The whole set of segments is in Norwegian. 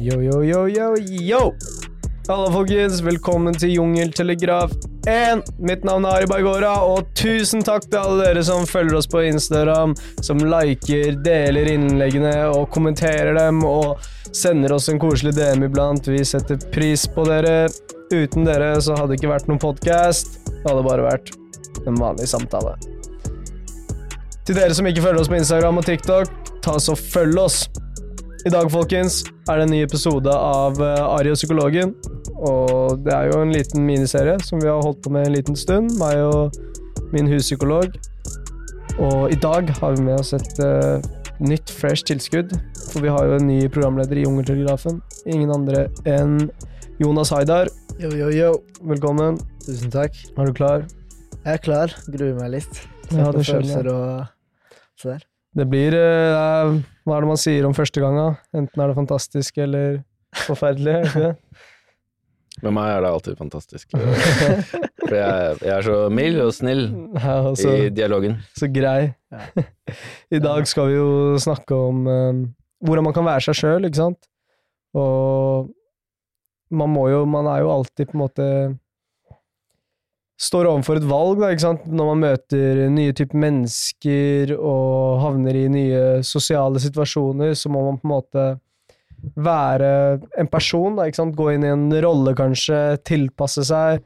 Yo, yo, yo, yo, yo! Halla, folkens. Velkommen til Jungeltelegraf 1. Mitt navn er Ari Baigora, og tusen takk til alle dere som følger oss på Instagram, som liker, deler innleggene og kommenterer dem, og sender oss en koselig DM iblant. Vi setter pris på dere. Uten dere så hadde det ikke vært noen podkast. Det hadde bare vært en vanlig samtale. Til dere som ikke følger oss på Instagram og TikTok, ta så følg oss. I dag, folkens, er det en ny episode av eh, Ari og psykologen. Og det er jo en liten miniserie som vi har holdt på med en liten stund, meg og min huspsykolog. Og i dag har vi med oss et uh, nytt, fresh tilskudd. For vi har jo en ny programleder i Jungeltelegrafen. Ingen andre enn Jonas Haidar. Yo, yo, yo. Velkommen. Tusen takk. Er du klar? Jeg er klar. Gruer meg litt. Ja, det skjønner jeg. og. Det blir eh, Hva er det man sier om første gang. Enten er det fantastisk eller forferdelig. er ikke det? Med meg er det alltid fantastisk. For jeg, jeg er så mild og snill Ja, altså, i dialogen. så grei. Ja. I dag skal vi jo snakke om um, hvordan man kan være seg sjøl, ikke sant? Og man må jo Man er jo alltid på en måte Står overfor et valg, da, ikke sant? Når man møter nye typer mennesker og havner i nye sosiale situasjoner, så må man på en måte være en person, da, ikke sant? Gå inn i en rolle, kanskje, tilpasse seg.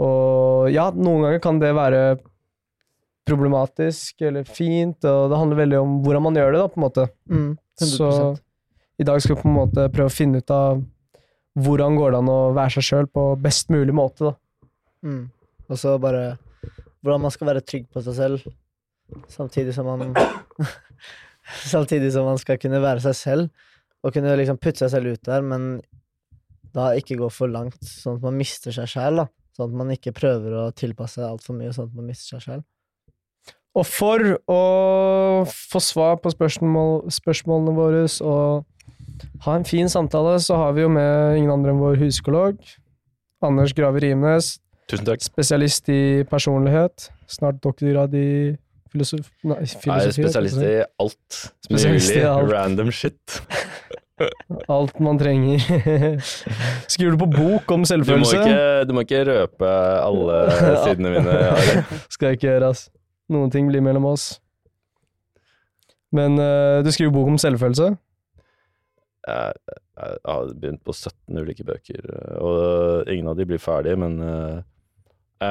Og ja, noen ganger kan det være problematisk eller fint, og det handler veldig om hvordan man gjør det, da, på en måte. Mm, Så i dag skal vi på en måte prøve å finne ut av hvordan går det an å være seg sjøl på best mulig måte, da. Mm. Og så bare hvordan man skal være trygg på seg selv, samtidig som man Samtidig som man skal kunne være seg selv, og kunne liksom putte seg selv ut der, men da ikke gå for langt, sånn at man mister seg sjæl. Sånn at man ikke prøver å tilpasse altfor mye, sånn at man mister seg sjæl. Og for å få svar på spørsmål, spørsmålene våre og ha en fin samtale, så har vi jo med ingen andre enn vår huskolog, Anders Graver Rimnes, Tusen takk. spesialist i personlighet, snart doktorgrad i filosof nei, filosofi. Nei, spesialist i alt Spesialist i alt. random shit. Alt man trenger. Skriver du på bok om Du må selvfølelse? ikke, du må ikke røpe alle sidene mine. Skal jeg ikke gjøre, ass. Noen ting blir mellom oss. Men uh, du skriver bok om selvfølelse? Jeg, jeg har begynt på 17 ulike bøker, og ingen av de blir ferdige, men eh, eh,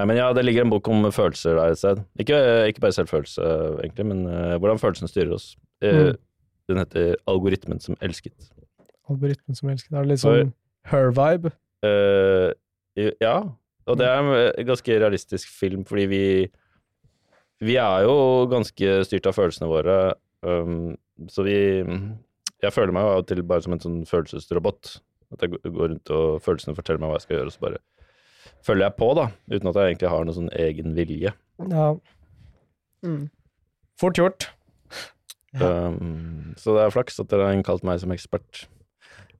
Men ja, det ligger en bok om følelser der et sted. Ikke, ikke bare selvfølelse, egentlig, men uh, hvordan følelsene styrer oss. Uh, Mm. Den heter 'Algoritmen som elsket'. Algoritmen som elsket. Er det litt sånn her-vibe? Uh, ja, og det er en ganske realistisk film, fordi vi Vi er jo ganske styrt av følelsene våre, um, så vi Jeg føler meg jo av og til bare som en sånn følelsesrobot. At jeg går rundt og følelsene forteller meg hva jeg skal gjøre, og så bare følger jeg på, da. Uten at jeg egentlig har noen sånn egen vilje. Ja. Mm. Fort gjort. Ja. Um, så det er flaks at dere har innkalt meg som ekspert.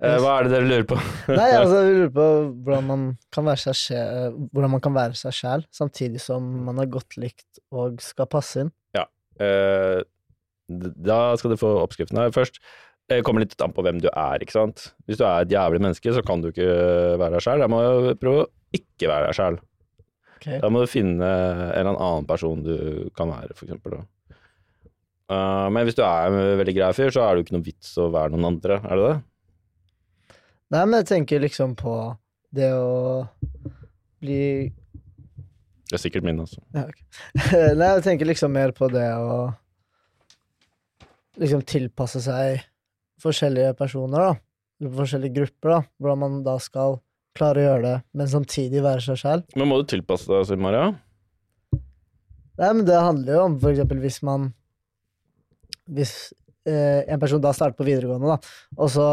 Eh, hva er det dere lurer på? Nei, altså, Vi lurer på hvordan man kan være seg sjæl, hvordan man kan være seg sjæl, samtidig som man er godt likt og skal passe inn. Eh, d- da skal du få oppskriften her. Først det kommer litt an på hvem du er, ikke sant. Hvis du er et jævlig menneske, så kan du ikke være deg sjæl. Da må du prøve å ikke være deg sjæl. Okay. Da må du finne en eller annen person du kan være, for eksempel. Eh, men hvis du er en veldig grei fyr, så er det jo ikke noe vits å være noen andre, er det det? Nei, men jeg tenker liksom på det å bli Det er sikkert min, altså. ja, okay. Nei, jeg tenker liksom mer på det å liksom tilpasse seg forskjellige personer, da. Eller forskjellige grupper, da. Hvordan man da skal klare å gjøre det, men samtidig være seg selv. Men må du tilpasse deg, Siv Maria? Nei, men det handler jo om for eksempel hvis man Hvis eh, en person da starter på videregående, da, og så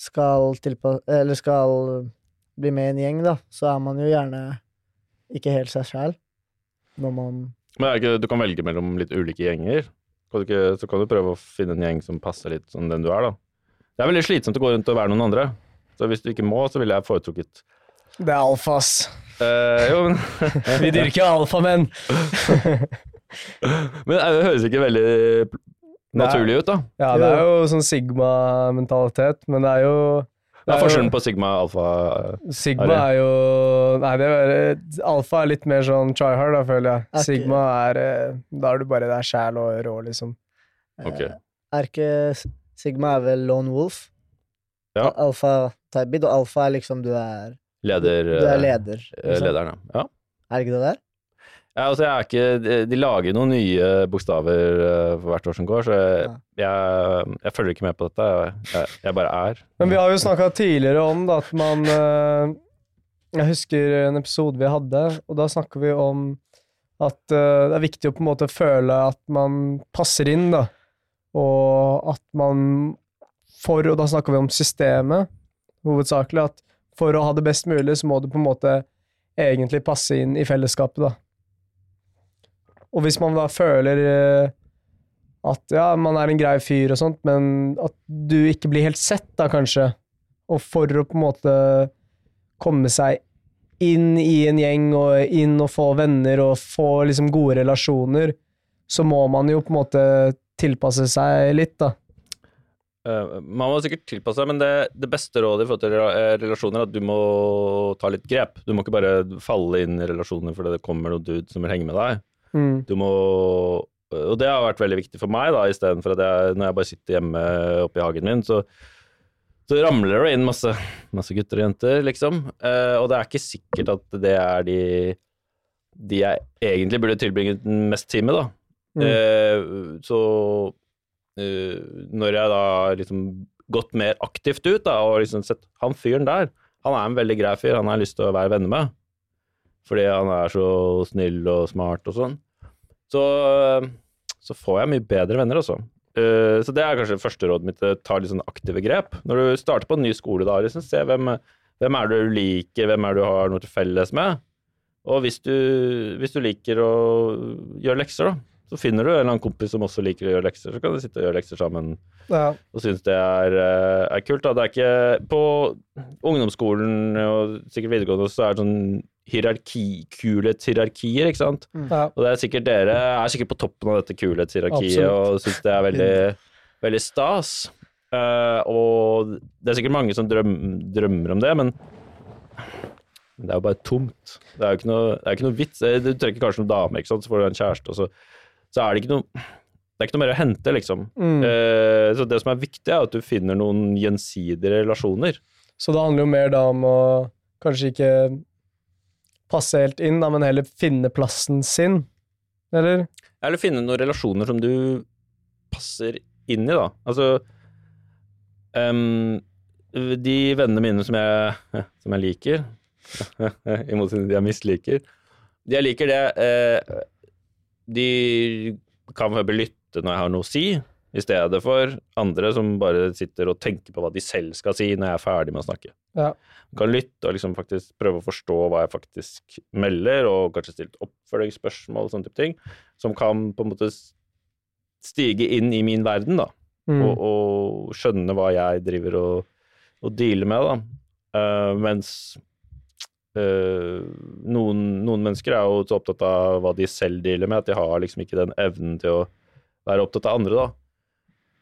skal tilpasse Eller skal bli med i en gjeng, da, så er man jo gjerne ikke helt seg sjæl når man Men ikke, du kan velge mellom litt ulike gjenger. Kan ikke, så kan du prøve å finne en gjeng som passer litt som den du er, da. Det er veldig slitsomt å gå rundt og være noen andre. Så hvis du ikke må, så ville jeg foretrukket Det er alfas. eh, Jo, men, Vi dyrker alfamenn. men det høres ikke veldig naturlig ut, da. Ja, det er jo sånn Sigma-mentalitet, men det er jo Hva er forskjellen på sigma og alfa? Sigma Er er jo Nei, det er, alfa er litt mer sånn try hard, da, føler jeg. Er ikke- Sigma er eh, Da er du bare deg sjæl og rå, liksom. Eh, Er ikke Sigma er vel Lone Wolf? Ja. Alfa Tybid, og alfa er liksom du er Leder, Du er eh, leder. Liksom. lederen, ja. ja. Er det ikke det der? Ja, altså er ikke, de- De lager noen nye bokstaver eh, for hvert år som går, så jeg, jeg, jeg følger ikke med på dette. Jeg, jeg bare er. Men vi har jo snakka tidligere om da, at man eh, Jeg husker en episode vi hadde, og da snakker vi om at eh, det er viktig å på en måte føle at man passer inn, da. Og at man For, og da snakker vi om systemet, hovedsakelig, at for å ha det best mulig, så må du på en måte egentlig passe inn i fellesskapet, da. Og hvis man da føler eh, at ja, man er en grei fyr og sånt, men at du ikke blir helt sett, da, kanskje. Og for å på en måte komme seg inn i en gjeng og inn og få venner og få liksom gode relasjoner, så må man jo på en måte tilpasse seg litt, da. Uh, man må sikkert tilpasse seg, men det, det beste rådet i forhold til eh, relasjoner er at du må ta litt grep. Du må ikke bare falle inn i relasjoner fordi det kommer noen dude som vil henge med deg. Mm. Du må Og det har vært veldig viktig for meg, da, istedenfor at jeg, når jeg bare sitter hjemme oppe i hagen min, så, så ramler det inn masse, masse gutter og jenter, liksom. Eh, og det er ikke sikkert at det er de de jeg egentlig burde tilbringe mest tid med, da. Mm. Eh, så eh, når jeg da liksom gått mer aktivt ut da, og liksom sett han fyren der, han er en veldig grei fyr, han har jeg lyst til å være venner med. Fordi han er så snill og smart og sånn. Så, så får jeg mye bedre venner, altså. Eh, så det er kanskje første rådet mitt, eh, ta litt sånn aktive grep. Når du starter på en ny skole, da, liksom, se hvem, hvem er det du liker, hvem er det du har noe til felles med. Og hvis du, hvis du liker å gjøre lekser, da, så finner du en eller annen kompis som også liker å gjøre lekser, så kan dere sitte og gjøre lekser sammen Ja. og synes det er, eh, er kult. Da. Det er ikke På ungdomsskolen og sikkert videregående så er det sånn hierarki, kulhetshierarkier, ikke sant. Mm. Og det er sikkert dere er sikkert på toppen av dette kulhetshierarkiet og syns det er veldig, veldig stas. Uh, og det er sikkert mange som drøm, drømmer om det, men det er jo bare tomt. Det er jo ikke noe, det er ikke noe vits. Eh, Du trekker kanskje noen dame, ikke sant? så får du en kjæreste, og så, så er det ikke noe det er ikke noe mer å hente, liksom. Mm. Eh, så det som er viktig, er at du finner noen gjensidige relasjoner. Så det handler jo mer da om å kanskje ikke passe helt inn, da, men heller finne plassen sin, eller? Eller finne noen relasjoner som du passer inn i, da. Altså um, De vennene mine som jeg, som jeg liker, i motsetning til de jeg misliker De jeg liker, det eh, De kan vel lytte når jeg har noe å si, i stedet for andre som bare sitter og tenker på hva de selv skal si når jeg er ferdig med å snakke. Ja. kan lytte og liksom faktisk prøve å forstå hva jeg faktisk melder, og kanskje stille oppfølgingsspørsmål og sånne type ting, som kan på en måte stige inn i min verden, da, Mm. og, og skjønne hva jeg driver og, og dealer med, da. Uh, mens Uh, noen, noen mennesker er jo så opptatt av hva de selv dealer med, at de har liksom ikke den evnen til å være opptatt av andre, da.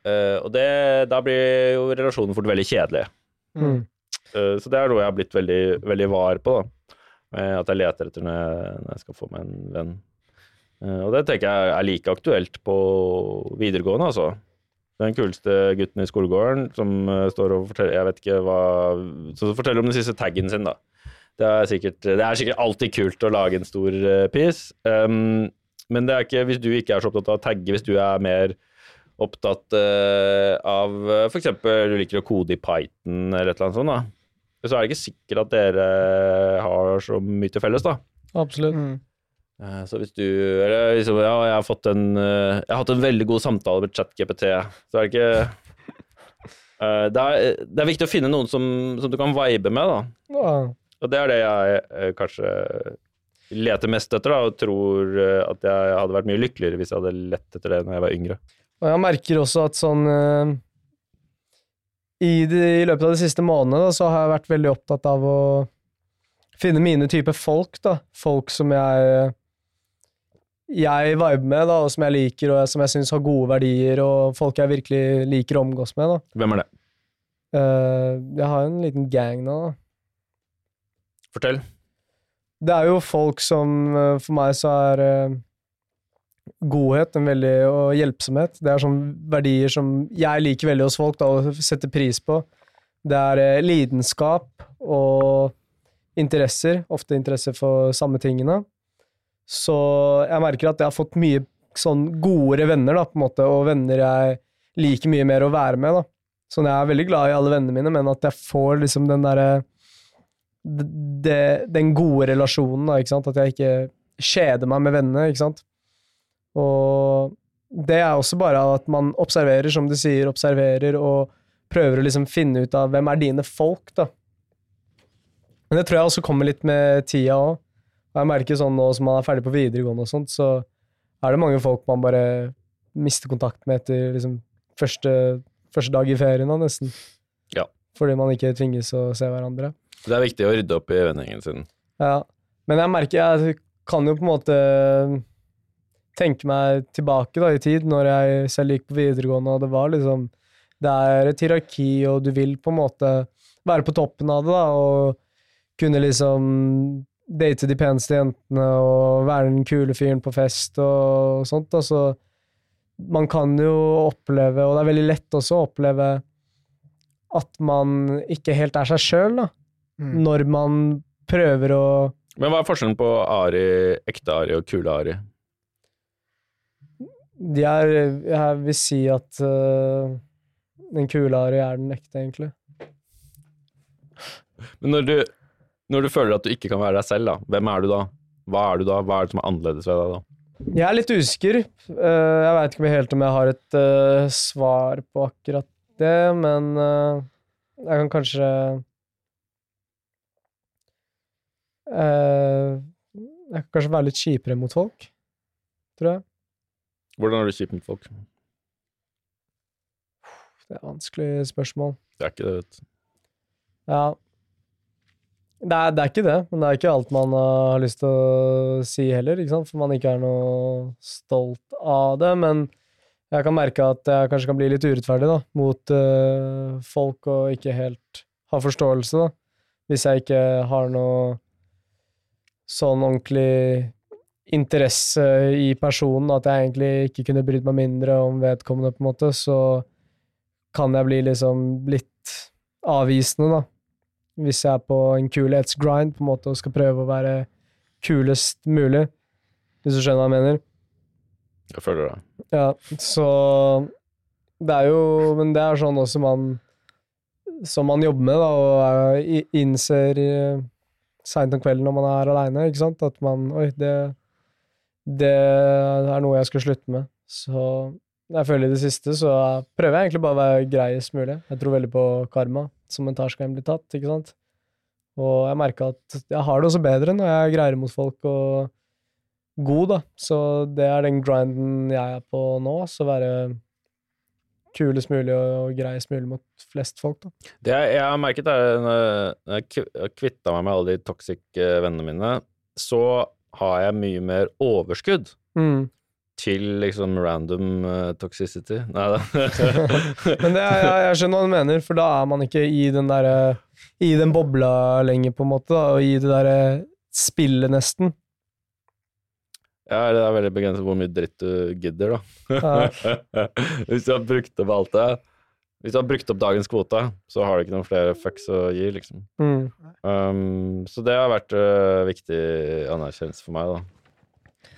Eh, og det, da blir jo relasjonen fort veldig kjedelig. Mm. Uh, Så det er noe jeg har blitt veldig, veldig var på, da. Eh, At jeg leter etter når jeg, når jeg skal få meg en venn. Og det tenker jeg er like aktuelt på videregående, altså. Den kuleste gutten i skolegården som står og forteller Jeg vet ikke hva Som forteller om den siste taggen sin, da. Det er sikkert, det er sikkert alltid kult å lage en stor uh, piece. Um, men det er ikke hvis du ikke er så opptatt av å tagge, hvis du er mer opptatt uh, av uh, f.eks. du liker å kode i Python eller et eller annet sånt, da. Så er det ikke sikkert at dere har så mye til felles, da. Absolutt. Mm. Eh, Så hvis du eller liksom, Ja, jeg har fått en eh, Jeg har hatt en veldig god samtale med ChatGPT, så er det ikke eh, det, er, det er viktig å finne noen som, som du kan vibe med, da. Ja. Og det er det jeg eh, kanskje leter mest etter, da, og tror eh, at jeg hadde vært mye lykkeligere hvis jeg hadde lett etter det når jeg var yngre. Og jeg merker også at sånn eh, i, de, I løpet av de siste månedene da, så har jeg vært veldig opptatt av å finne mine typer folk, da. Folk som jeg jeg viber med, da, og som jeg liker, og som jeg syns har gode verdier, og folk jeg virkelig liker å omgås med. da. Hvem er det? Eh, jeg har en liten gang nå. da. Fortell. Det er jo folk som eh, For meg så er godhet en veldig, og hjelpsomhet Det er sånne verdier som jeg liker veldig hos folk da, og setter pris på. Det er eh, lidenskap og interesser. Ofte interesse for samme tingene. Så jeg merker at jeg har fått mye sånn godere venner, da, på en måte, og venner jeg liker mye mer å være med. da. Sånn, Jeg er veldig glad i alle vennene mine, men at jeg får liksom den derre den gode relasjonen, da, ikke sant? At jeg ikke kjeder meg med vennene, ikke sant. Og det er også bare at man observerer, som du sier, observerer og prøver å liksom finne ut av hvem er dine folk, da. Men det tror jeg også kommer litt med tida òg. Jeg merker sånn nå som man er ferdig på videregående og sånt, så er det mange folk man bare mister kontakt med etter liksom første, første dag i ferien, da, nesten. Ja. Fordi man ikke tvinges å se hverandre. Det er viktig å rydde opp i vennegjengen sin. Ja. Men jeg merker jeg kan jo på en måte tenke meg tilbake da i tid, når jeg selv gikk på videregående, og det var liksom Det er et hierarki, og du vil på en måte være på toppen av det, da, og kunne liksom date de peneste jentene og være den kule fyren på fest og sånt. Da. Så man kan jo oppleve, og det er veldig lett også å oppleve, at man ikke helt er seg sjøl, da. Mm. Når man prøver å Men hva er forskjellen på Ari, ekte Ari og kule Ari? Er Jeg vil si at uh, den kula har er den ekte, egentlig. Men når du, når du føler at du ikke kan være deg selv, da, hvem er du da? Hva er du da? Hva er det som er annerledes ved deg da? Jeg er litt usikker. Uh, jeg veit ikke helt om jeg har et uh, svar på akkurat det, men jeg kan kanskje Jeg kan kanskje være litt kjipere mot folk, tror jeg. Hvordan er du kjip mot folk? Det er vanskelig spørsmål. Det er ikke det, vet du. Ja. Det er, det er ikke det, men det er ikke alt man uh, har lyst til å si heller, ikke sant? for man ikke er noe stolt av det. Men jeg kan merke at jeg kanskje kan bli litt urettferdig da, mot uh, folk og ikke helt ha forståelse, da. Hvis jeg ikke har noe sånn ordentlig interesse i personen, at jeg egentlig ikke kunne brydd meg mindre om vedkommende, på en måte, så kan jeg bli liksom litt avvisende, da hvis jeg er på en kulhetsgrind på en måte og skal prøve å være kulest mulig, hvis du skjønner hva jeg mener. Jeg føler det. Ja, så det er jo Men det er sånn også man Som man jobber med, da, og er- innser uh, seint om kvelden når man er aleine, ikke sant, at man Oi, det Det er noe jeg skal slutte med. Så jeg føler i det siste så prøver jeg egentlig bare å være greiest mulig. Jeg tror veldig på karma. Som en tar skal bli tatt, ikke sant? Og jeg merka at jeg har det også bedre når jeg er greiere mot folk og god, da. Så det er den grinden jeg er på nå. Så være kulest mulig og greiest mulig mot flest folk, da. Det jeg, har merket er når jeg kv- kvitta meg med alle de toxic eh, vennene mine, så har jeg mye mer overskudd Mm. til liksom random uh, toxicity. Nei da. Men det jeg, jeg skjønner hva du mener, for da er man ikke i den derre I den bobla lenger, på en måte, da, og i det derre spillet, nesten. ja, det er veldig begrenset hvor mye dritt du gidder, da. Ja. Hvis du har brukt opp alt det Hvis du har brukt opp dagens kvote, så har du ikke noen flere fucks å gi, liksom. Mm. Um, så det har vært uh, viktig anerkjennelse for meg, da.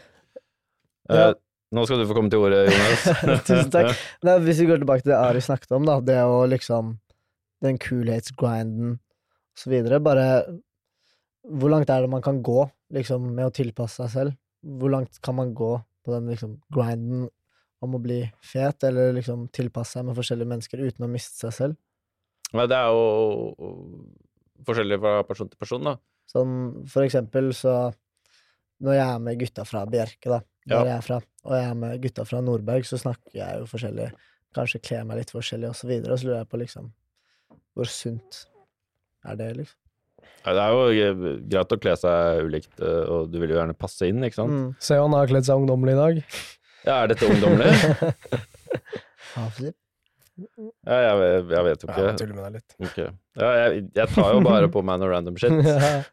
Ja. Eh, nå skal du få komme til ordet, Jonas. Tusen takk. Nei, hvis vi går tilbake til det Ari snakket om, da, det å liksom Den kulhetsgrinden og så videre, bare Hvor langt er det man kan gå liksom med å tilpasse seg selv? Hvor langt kan man gå på den liksom grinden om å bli fet, eller liksom tilpasse seg med forskjellige mennesker uten å miste seg selv? Nei, det er jo forskjellig fra person til person, da. Sånn for eksempel så Når jeg er med gutta fra Bjerke, da, der Ja. jeg er fra, og jeg er med gutta fra Nordberg, så snakker jeg jo forskjellig, kanskje kler meg litt forskjellig og så videre, og så lurer jeg på liksom Hvor sunt er det, liksom? Ja, Det er jo greit å kle seg ulikt, eh, og du vil jo gjerne passe inn, ikke sant? Mm. Se, han har kledd seg ungdommelig i dag. Ja, er dette ungdommelig? Hafser. Ja, jeg, vet- jeg vet jo Ja, ikke. jeg tuller med deg litt. Okay. Ja, jeg, jeg tar jo bare på meg noe random shit.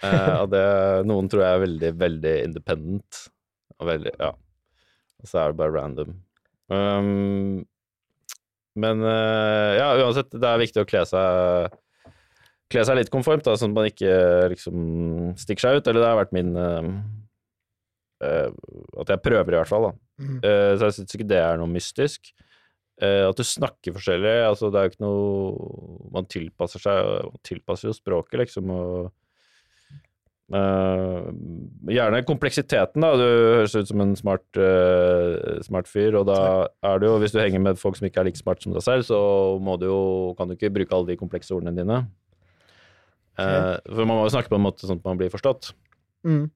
Eh, og det, noen tror jeg er veldig, veldig independent. Og veldig, ja. Og så er det bare random. Um, men uh, ja, uansett, det er viktig å kle seg Kle seg litt konformt, da, sånn at man ikke liksom stikker seg ut. Eller det har vært min eh, At jeg prøver, i hvert fall. da. Mm. Eh, så jeg syns ikke det er noe mystisk. Eh, at du snakker forskjellig, altså det er jo ikke noe Man tilpasser seg, man tilpasser jo språket, liksom, og Uh, Gjerne kompleksiteten, da. Du høres ut som en smart, uh, smart fyr, og da er det jo Hvis du henger med folk som ikke er like smart som deg selv, så må du jo Kan du ikke bruke alle de komplekse ordene dine. Uh, for man må jo snakke på en måte sånn at man blir forstått. Mm.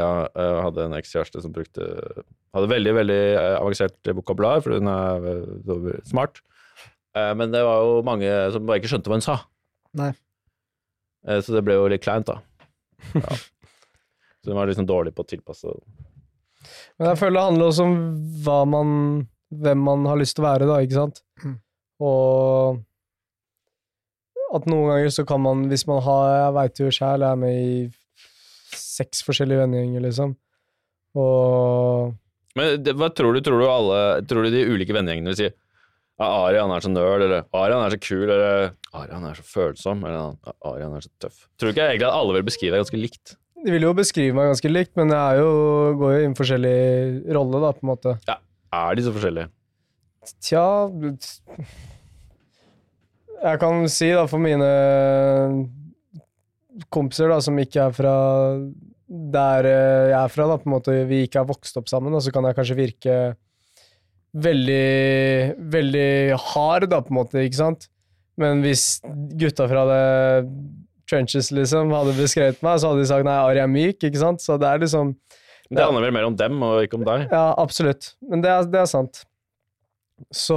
Ja, jeg hadde en ekskjæreste som brukte Hadde veldig, veldig eh, avansert vokabular, for hun er eh, smart. Eh, Men det var jo mange som bare ikke skjønte hva hun sa. Nei. Eh, Så det ble jo litt kleint, da. Ja. Så hun var liksom dårlig på å tilpasse Men jeg føler det handler også om hva man hvem man har lyst til å være, da, ikke sant? Mm. Og at noen ganger så kan man, hvis man har Jeg veit jo sjæl, jeg er med i seks forskjellige vennegjenger, liksom. Og Men det, hva tror du? Tror du alle Tror du de ulike vennegjengene vil si ja, Arian er så nøl, eller Arian er så kul, eller Arian er så følsom, eller Arian er så tøff. Tror du ikke egentlig at alle vil beskrive deg ganske likt? De vil jo beskrive meg ganske likt, men jeg jo, går jo inn forskjellig rolle, da, på en måte. Ja, Er de så forskjellige? Tja Jeg kan si, da, for mine kompiser da, som ikke er fra der eh, jeg er fra, da, på en måte vi ikke har vokst opp sammen, da, så kan jeg kanskje virke veldig, veldig hard, da, på en måte, ikke sant? Men hvis gutta fra det trenches, liksom, hadde beskrevet meg, så hadde de sagt nei, Ari er myk, ikke sant? Så det er liksom Det det handler vel mer om dem og ikke om deg? Ja, absolutt. Men det er, det er sant. Så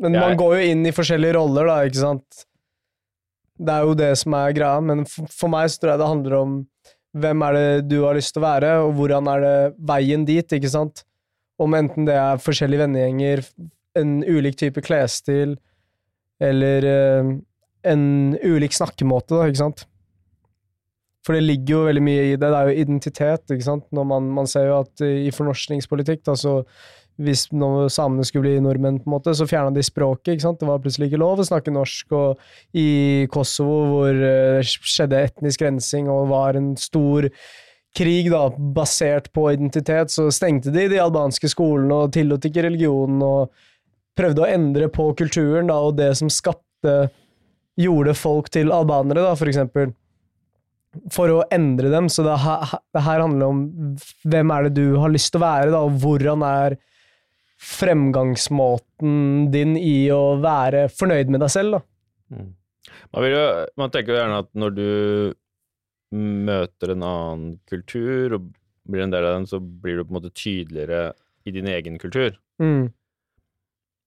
Men Jeg- man går jo inn i forskjellige roller, da, ikke sant? Det er jo det som er greia, men for, meg så tror jeg det handler om hvem er det du har lyst til å være, og hvordan er det veien dit, ikke sant? Om enten det er forskjellige vennegjenger, en ulik type klesstil, eller eh, en ulik snakkemåte, da, ikke sant? For det ligger jo veldig mye i det. Det er jo identitet, ikke sant. Når man, man ser jo at eh, i fornorskningspolitikk, da, så hvis når samene skulle bli nordmenn, på en måte, så fjerna de språket. ikke sant? Det var plutselig ikke lov å snakke norsk. Og i Kosovo, hvor eh, det skjedde etnisk rensing og var en stor krig da, basert på identitet, så stengte de de albanske skolene og tillot ikke religionen og prøvde å endre på kulturen da, og det som skapte Gjorde folk til albanere, da, for eksempel for å endre dem. Så det, her, det her handler om hvem er det du har lyst til å være, da, og hvordan er fremgangsmåten din i å være fornøyd med deg selv. Da. Mm. Man, vil jo, man tenker jo gjerne at når du møter en annen kultur og blir en del av den, så blir du på en måte tydeligere i din egen kultur. Mm.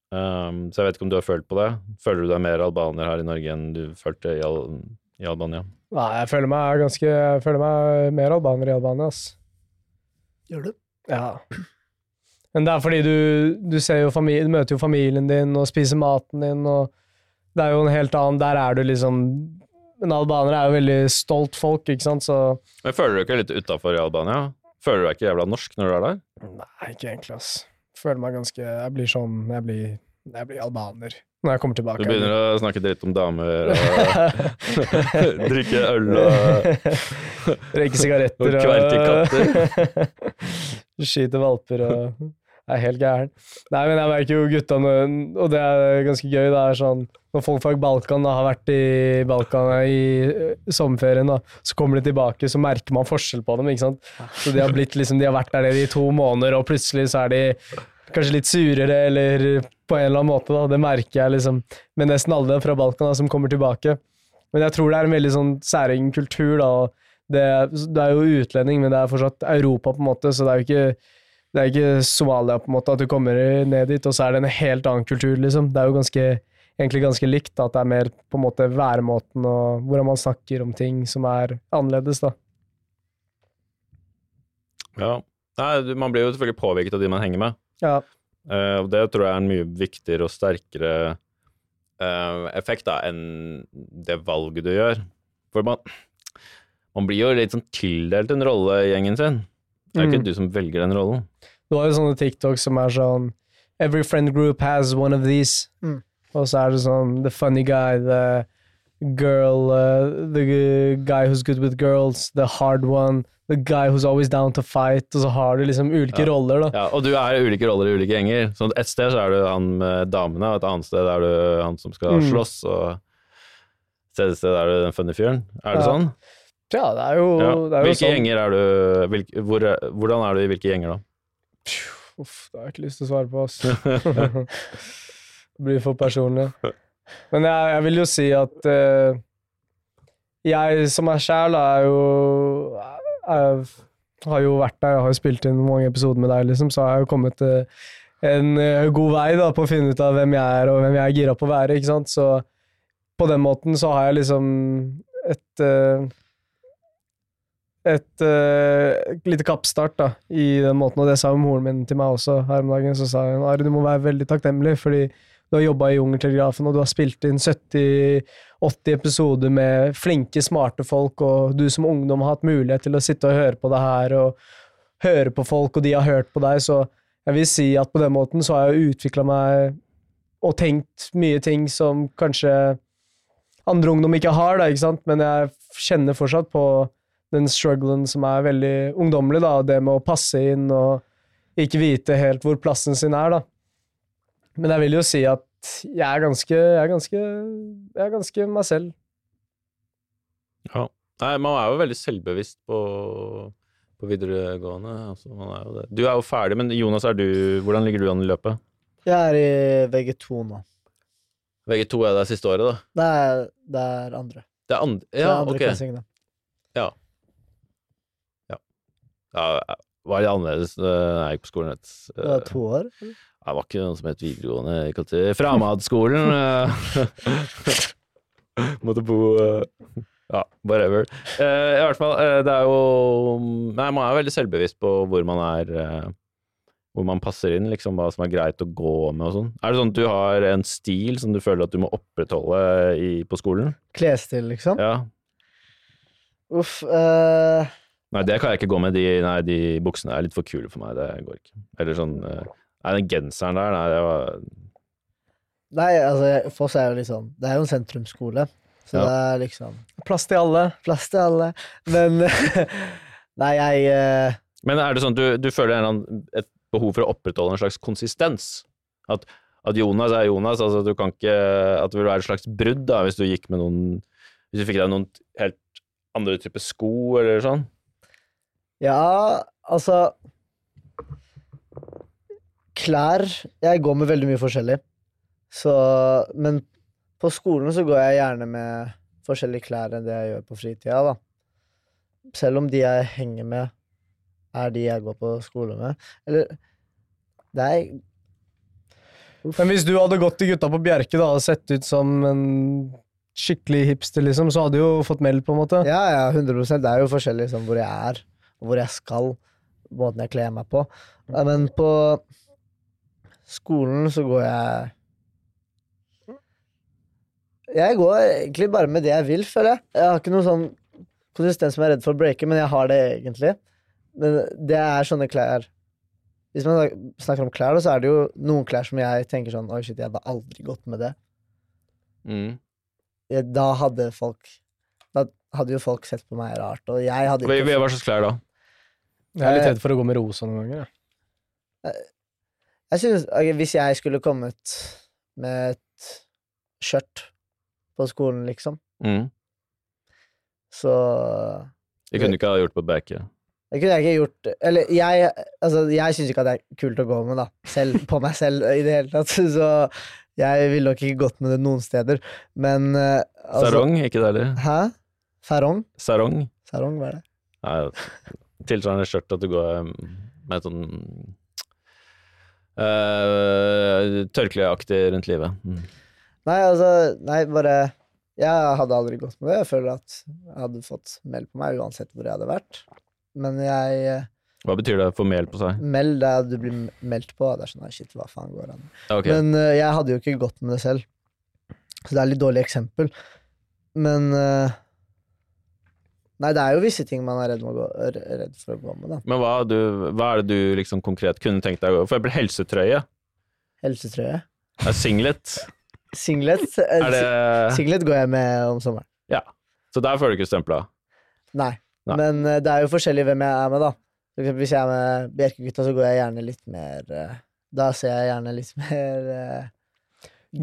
Um, så jeg vet ikke om du har følt på det. Føler du deg mer albaner her i Norge enn du følte i, Al i Albania? Nei, jeg føler meg ganske Jeg føler meg mer albaner i Albania, ass. Gjør du? Ja. Men det er fordi du, du, ser jo familie, du møter jo familien din og spiser maten din, og det er jo en helt annen Der er du liksom Men albanere er jo veldig stolt folk, ikke sant, så Men føler du ikke litt utafor i Albania? Føler du deg ikke jævla norsk når du er der? Nei, ikke egentlig, ass. Føler meg ganske Jeg blir sånn Jeg blir, jeg blir albaner når jeg kommer tilbake. Du begynner å snakke dritt om damer og drikke øl og Røyke sigaretter Og kverke Skyte valper og er helt gæren. Nei, men jeg merker jo gutta og det er ganske gøy, det er sånn Når folk fra Balkan da, har vært i Balkan i sommerferien, da, så kommer de tilbake, så merker man forskjell på dem, ikke sant. Så de har blitt liksom, de har vært der nede i to måneder, og plutselig så er de kanskje litt surere, eller på en eller annen måte, da. Det merker jeg liksom med nesten alle fra Balkan da, som kommer tilbake. Men jeg tror det er en veldig sånn særegen kultur, da. det, det er jo utlending, men det er fortsatt Europa, på en måte, så det er jo ikke det er ikke Somalia, på en måte, at du kommer ned dit, og så er det en helt annen kultur, liksom. Det er jo ganske egentlig ganske likt. Da, at det er mer på en måte væremåten og hvordan man snakker om ting som er annerledes. da. Ja. Nei, man blir jo selvfølgelig påvirket av de man henger med. Ja. Eh, og det tror jeg er en mye viktigere og sterkere uh, effekt da, enn det valget du gjør. For man, man blir jo litt sånn tildelt en rolle i gjengen sin. Det er Mm. ikke du som velger den rollen. Du har jo sånne TikTok som er sånn Every friend group has one of these. Mm. Og så er det sånn The funny guy, the girl, uh, the guy who's good with girls, the hard one, the guy who's always down to fight. Og så har du liksom ulike Ja. roller, da. Ja, og du er ulike roller i ulike gjenger. Så et sted så er du han med damene, og et annet sted er du han som skal Mm. slåss, og et tredje sted er du den funny fyren. Er det Ja. sånn? Ja, det er jo, Ja. det er jo Hvilke sånn. gjenger er du hvilke, hvor, Hvordan er du i hvilke gjenger, da? Uff, det har jeg ikke lyst til å svare på, ass. det blir for personlig. Men jeg, jeg vil jo si at uh, jeg som er sjæl, er jo jeg har jo vært der, jeg har jo spilt inn mange episoder med deg, liksom, så har jeg jo kommet til en eh, god vei da, på å finne ut av hvem jeg er, og hvem jeg er gira på å være, ikke sant. Så på den måten så har jeg liksom et et et uh, lite kappstart da, i den måten, og det sa jo moren min til meg også her om dagen. Så sa hun Ari, du må være veldig takknemlig, fordi du har jobba i Jungeltelegrafen, og du har spilt inn 70-80 episoder med flinke, smarte folk, og du som ungdom har hatt mulighet til å sitte og høre på det her, og høre på folk, og de har hørt på deg, så jeg vil si at på den måten så har jeg utvikla meg og tenkt mye ting som kanskje andre ungdom ikke har, da, ikke sant, men jeg kjenner fortsatt på den strugglen som er veldig ungdommelig, da, det med å passe inn og ikke vite helt hvor plassen sin er, da. Men jeg vil jo si at jeg er ganske Jeg er ganske, jeg er ganske meg selv. Ja. Nei, man er jo veldig selvbevisst på, på videregående. Altså, man er jo det. Du er jo ferdig, men Jonas, er du, hvordan ligger du an i løpet? Jeg er i VG2 nå. VG2 er det siste året, da? Nei, Det er, andre. det er andre. ja, Det er andre, ok. ja, ja. Ja, var litt annerledes da jeg gikk på skolen. Vet. Det var eh, to år. Det var ikke noe som het videregående. Jeg kalte det Framadskolen. eh. Måtte bo eh, Ja, whatever. I hvert fall, det er jo Nei, man er veldig selvbevisst på hvor man er Hvor man passer inn, liksom, hva som er greit å gå med og sånn. Er det sånn at du har en stil som du føler at du må opprettholde i, på skolen? Klesstil, liksom. Ja. Uff. eh, Nei, det kan jeg ikke gå med. De, nei, de buksene er litt for kule for meg. Det går ikke. Eller sånn eh, Nei, den genseren der, nei, det var nei, altså, Foss er jo liksom Det er jo en sentrumsskole, så Ja. det er liksom Plass til alle. plass til alle. Men Nei, jeg uh... Men er det sånn at du, du føler en annen, et behov for å opprettholde en slags konsistens? At, at Jonas er Jonas, altså du kan ikke At det vil være et slags brudd da, hvis du gikk med noen Hvis du fikk deg noen helt andre typer sko, eller sånn? Ja, altså Klær Jeg går med veldig mye forskjellig. Så Men på skolen så går jeg gjerne med forskjellige klær enn det jeg gjør på fritida, da. Selv om de jeg henger med, er de jeg går på skole med. Eller Det er Men hvis du hadde gått til gutta på Bjerke da, og sett ut som en skikkelig hipster, liksom, så hadde du jo fått meld, på en måte. Ja, ja, 100 Det er jo forskjellig liksom, hvor jeg er, hvor jeg skal. Måten jeg kler meg på. Men på skolen så går jeg Jeg går egentlig bare med det jeg vil, føler jeg. Jeg har ikke noe sånn konsistens som jeg er redd for å breake, men jeg har det egentlig. Men det er sånne klær Hvis man snakker om klær, så er det jo noen klær som jeg tenker sånn Oi, shit, jeg hadde aldri gått med det. Mm. da hadde folk Da hadde jo folk sett på meg rart, og jeg hadde ikke hva slags klær da? Jeg er litt redd for å gå med rosa noen ganger. jeg. Jeg synes, okay, Hvis jeg skulle kommet med et skjørt på skolen, liksom, Mm. så Det kunne du ikke ha gjort på Bjerke. Det kunne jeg ikke gjort Eller jeg Altså, jeg syns ikke at det er kult å gå med, da. Selv på meg selv i det hele tatt. Så jeg ville nok ikke gått med det noen steder. Men eh, altså, Sarong, ikke det heller? Hæ? Farong? Sarong? Sarong, hva er det? Nei, tilsvarende skjørt at du går um, med sånn uh, tørkleaktig rundt livet. Mm. Nei, altså Nei, bare Jeg hadde aldri gått med det. Jeg føler at jeg hadde fått meld på meg uansett hvor jeg hadde vært. Men jeg eh, Hva betyr det å få mel på seg? Meld er at du blir meldt på. Det er sånn, shit, hva faen går an? Okay. Men uh, jeg hadde jo ikke gått med det selv. Så det er litt dårlig eksempel. Men eh, Nei, det er jo visse ting man er redd, med å gå, redd for å gå med, da. Men hva, du, hva er det du liksom konkret kunne tenkt deg å gå For eksempel helsetrøye. Helsetrøye. Ja, Singlet. Singlet. eh, Er det Singlet går jeg med om sommeren. Ja. Så der får du ikke stempla? Nei. Nei. Men eh, det er jo forskjellig hvem jeg er med, da. For eksempel, hvis jeg er med Bjerkegutta, så går jeg gjerne litt mer eh, Da ser jeg gjerne litt mer uh,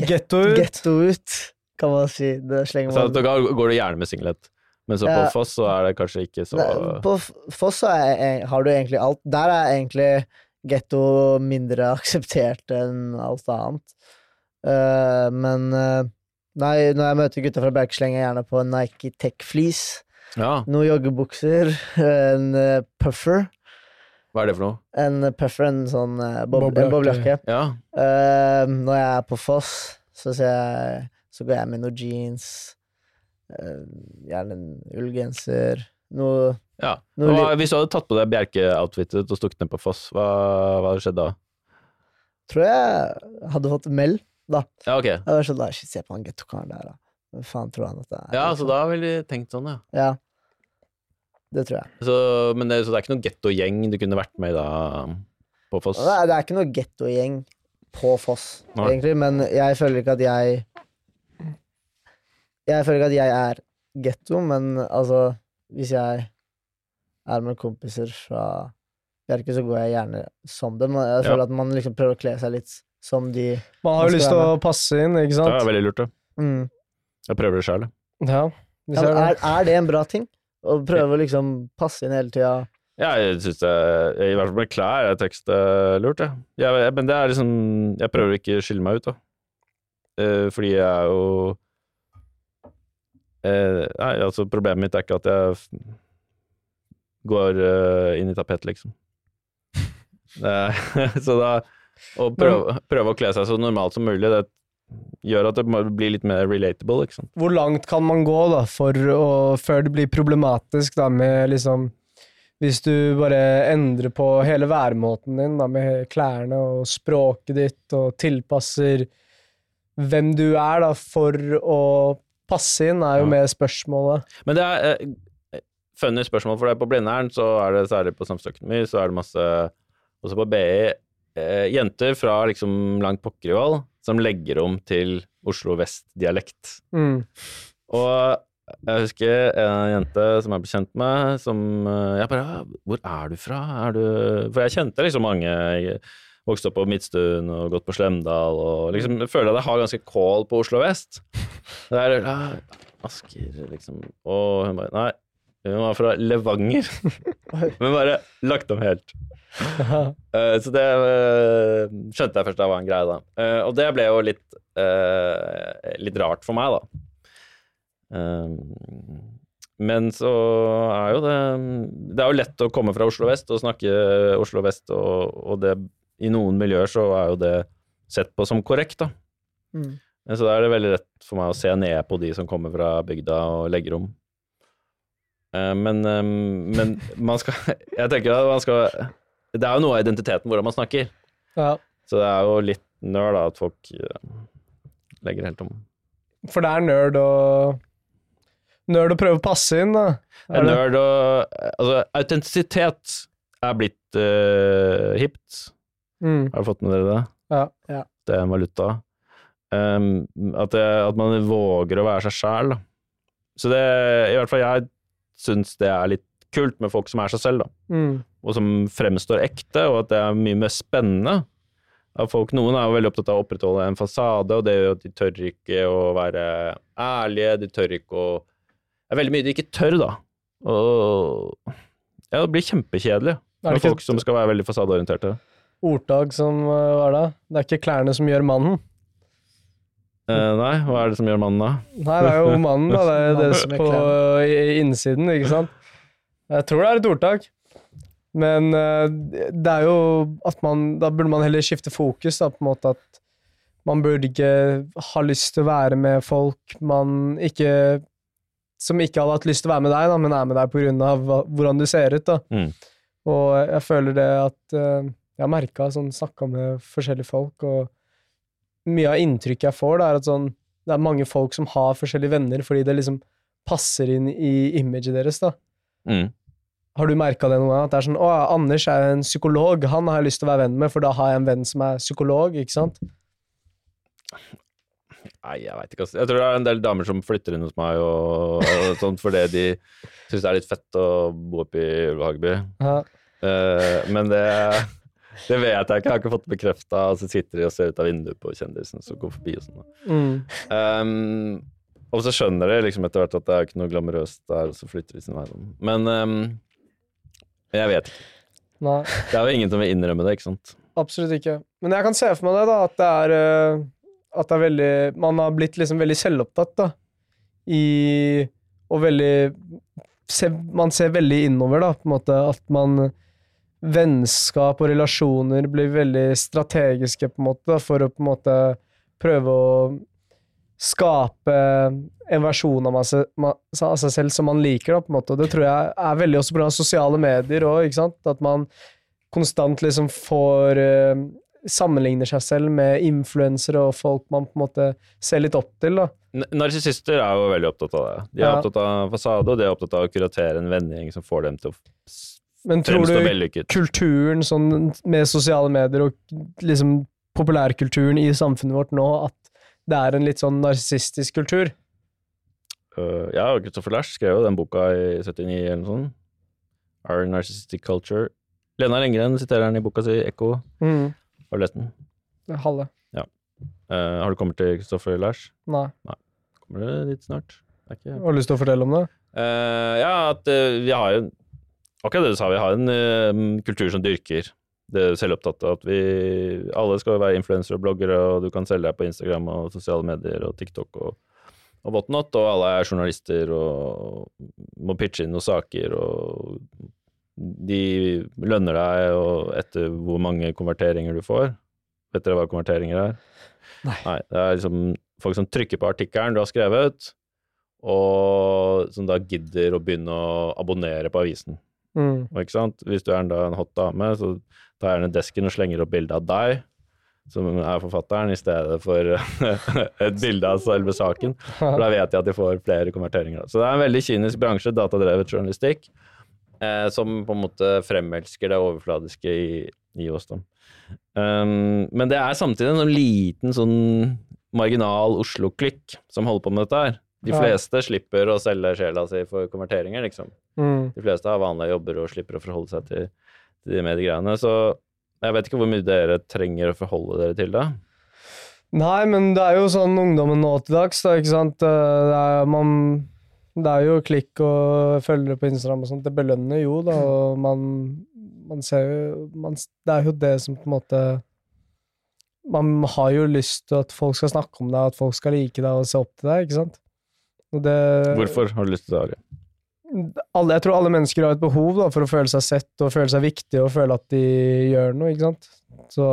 Getto ut. getto ut, kan man si. Det slenger Så da går du gjerne med singlet. Men så på Ja. Foss så er det kanskje ikke så På Foss så er, har du egentlig alt. Der er egentlig getto mindre akseptert enn alt annet. Eh, men eh, nei, når jeg møter gutta fra Bjerke, slenger jeg gjerne på en Nike Tech Fleece. Ja, Noen joggebukser, en eh, puffer. hva er det for noe? En puffer, en sånn bob Boblejakke. Ja, Eh, når jeg er på Foss, så, ser jeg, så går jeg med noen jeans. Eh, gjerne en ullgenser. Noe ja. Noe Hva, hvis du hadde tatt på deg Bjerke-outfitet og stukket ned på Foss, hva, hva hadde skjedd da? Tror jeg hadde fått meld, da. Ja, ok. Jeg var sånn, da, Se på han gettokaren der, da. Hva faen tror han at det er? Ja, så da ville de tenkt sånn, ja. Ja. Det tror jeg. Så, men det, så det er ikke noen gettogjeng du kunne vært med i da, på Foss? Det er, det er ikke noen gettogjeng på Foss, Nei. egentlig, men jeg føler ikke at jeg Jeg føler ikke at jeg er getto, men altså Hvis jeg er med kompiser fra Bjerke, så går jeg gjerne som dem. Jeg Jeg Ja. føler at man liksom prøver å kle seg litt som de Man har jo lyst til å passe inn, ikke sant? Det er veldig lurt, det. mm. Jeg prøver det sjøl. Ja, ja, er, er det en bra ting? Å prøve å liksom passe inn hele tida? Ja, jeg syns det I hvert fall med klær er tekst eh, lurt, jeg. Jeg- Men det er liksom Jeg prøver ikke å skille meg ut, da. Eh, fordi jeg er jo Nei, altså, problemet mitt er ikke at jeg går eh, inn i tapet, liksom. Eh, så da Å prøve, prøve å kle seg så normalt som mulig, det gjør at det blir litt mer relatable, sant. Hvor langt kan man gå da, å, før det blir problematisk da, med liksom Hvis du bare endrer på hele væremåten din da, med klærne og språket ditt, og tilpasser hvem du er da, for å passe inn, er jo Ja. mer spørsmålet. Men det er eh, funny spørsmål, for er på Blindern så er det særlig på samfunnsøkonomi, så er det masse Også på BI eh, jenter fra liksom langt pokkervoll som legger om til Oslo vest-dialekt. Mm. Og jeg husker en jente som jeg ble kjent med, som eh, Jeg bare Hvor er du fra? Er du For jeg kjente liksom mange. Jeg vokste opp på Midtstuen og gått på Slemdal og liksom jeg føler at jeg har ganske kål på Oslo vest. Det er ja, Asker, liksom. Og hun bare Nei, hun var fra Levanger. Men bare lagt om helt. Uh, så det uh, skjønte jeg først da var en greie, da. Uh, og det ble jo litt, litt rart for meg, da. Men så er jo det Det er jo lett å komme fra Oslo vest og snakke Oslo vest, og, og det i noen miljøer så er jo det sett på som korrekt, da. Mm. Så da er det veldig lett for meg å se ned på de som kommer fra bygda og legger om. Eh, Men, eh, men man skal Jeg tenker at man skal Det er jo noe av identiteten hvordan man snakker. Ja. Så det er jo litt nerd da, at folk eh, legger helt om. For det er nerd å Nerd å prøve å passe inn, da. Er nerd og Altså, autentisitet er blitt uh, hipt. Mm. Har du fått med dere det? Ja. Ja. Det er en valuta. Um, at, det, at man våger å være seg sjæl. Så det I hvert fall jeg syns det er litt kult med folk som er seg selv, da. Mm. Og som fremstår ekte, og at det er mye mer spennende. At folk, Noen er jo veldig opptatt av å opprettholde en fasade, og det gjør at de tør ikke å være ærlige, de tør ikke å Det er veldig mye de ikke tør, da. Og ja, det blir kjempekjedelig med folk som skal være veldig fasadeorienterte. Ordtak som uh, var da? Det er ikke klærne som gjør mannen. Eh, nei, hva er det som gjør mannen da? Nei, det er jo mannen, da. Det er det som er på innsiden, ikke sant? Jeg tror det er et ordtak. Men eh, det er jo at man Da burde man heller skifte fokus, da, på en måte at man burde ikke ha lyst til å være med folk man ikke Som ikke hadde hatt lyst til å være med deg, da, men er med deg av hvordan du ser ut. da. Mm. Og jeg føler det at eh, Jeg har merka sånn Snakka med forskjellige folk, og mye av inntrykket jeg får, det er at sånn Det er mange folk som har forskjellige venner fordi det liksom passer inn i imaget deres, da. Mm. Har du merka det noen gang? At det er sånn Å, Anders er en psykolog, han har jeg lyst til å være venn med, for da har jeg en venn som er psykolog, ikke sant? Nei, jeg veit ikke. ass. Jeg tror det er en del damer som flytter inn hos meg og, og sånt fordi de syns det er litt fett å bo oppe i Ulvehageby. Ja. Uh, men det, det vet jeg ikke. Jeg har ikke fått bekrefta. Og så sitter de og ser ut av vinduet på kjendisen som går forbi og sånn. Mm. Um, og så skjønner de liksom etter hvert at det er ikke noe glamorøst der, og så flytter de sin vei. Men um, jeg vet ikke. Nei, Det er jo ingen som vil innrømme det, ikke sant. absolutt ikke. Men jeg kan se for meg det, da, at det er eh, At det er veldig Man har blitt liksom veldig selvopptatt, da. I Og veldig se, Man ser veldig innover, da, på en måte. At man Vennskap og relasjoner blir veldig strategiske, på en måte, for å på en måte prøve å skape en versjon av seg selv som man liker, da, på en måte. Og det tror jeg er veldig også pga. sosiale medier òg. At man konstant liksom får eh, Sammenligner seg selv med influensere og folk man på en måte ser litt opp til, da. Narsissister er jo veldig opptatt av det. De er Ja. opptatt av fasade, og de er opptatt av å kuratere en vennegjeng som får dem til å Men tror du kulturen sånn med sosiale medier og liksom populærkulturen i samfunnet vårt nå, at det er en litt sånn narsissistisk kultur? Uh, ja, Christopher Lash skrev jo den boka i 79 eller noe sånt. Our Narcissistic Culture. Lena Lengren siterer den i boka si Ekko. Mm. Har du lest den? Halve. Ja. Uh, har du kommet til Christopher Lash? Nei. Kommer du dit snart? Har du lyst til å fortelle om det? Uh, ja, at uh, vi har jo Akkurat det du sa, vi har en uh, kultur som dyrker det selvopptatte. At vi alle skal være influensere og bloggere, og du kan selge deg på Instagram og sosiale medier og TikTok og, og whatnot. Og alle er journalister og må pitche inn noen saker, og de lønner deg og etter hvor mange konverteringer du får. Vet dere hva konverteringer er? Nei. Det er liksom folk som trykker på artikkelen du har skrevet, og som da gidder å begynne å abonnere på avisen. Mm. Ikke sant? Hvis du er en, da, en hot dame, så tar gjerne desken og slenger opp bilde av deg, som er forfatteren, i stedet for et bilde av selve saken. For da vet jeg at de får flere konverteringer. Så det er en veldig kynisk bransje, datadrevet journalistikk, eh, som på en måte fremelsker det overfladiske i, i oss. da. Um, men det er samtidig en sånn liten sånn marginal Oslo-klikk som holder på med dette her. De Ja. fleste slipper å selge sjela si for konverteringer, liksom. Mm. De fleste har vanlige jobber og slipper å forholde seg til, til de mediegreiene. Så jeg vet ikke hvor mye dere trenger å forholde dere til det. Nei, men det er jo sånn ungdommen nå til dags, da, ikke sant. Eh, Det er, man, det er jo klikk og følgere på Instagram og sånt. Det belønner jo, da, og man, man ser jo man, Det er jo det som på en måte Man har jo lyst til at folk skal snakke om deg, at folk skal like deg og se opp til deg, ikke sant. Det, Hvorfor har du lyst til det, Ari? Alle, jeg tror alle mennesker har et behov da, for å føle seg sett og føle seg viktig og føle at de gjør noe, ikke sant. Så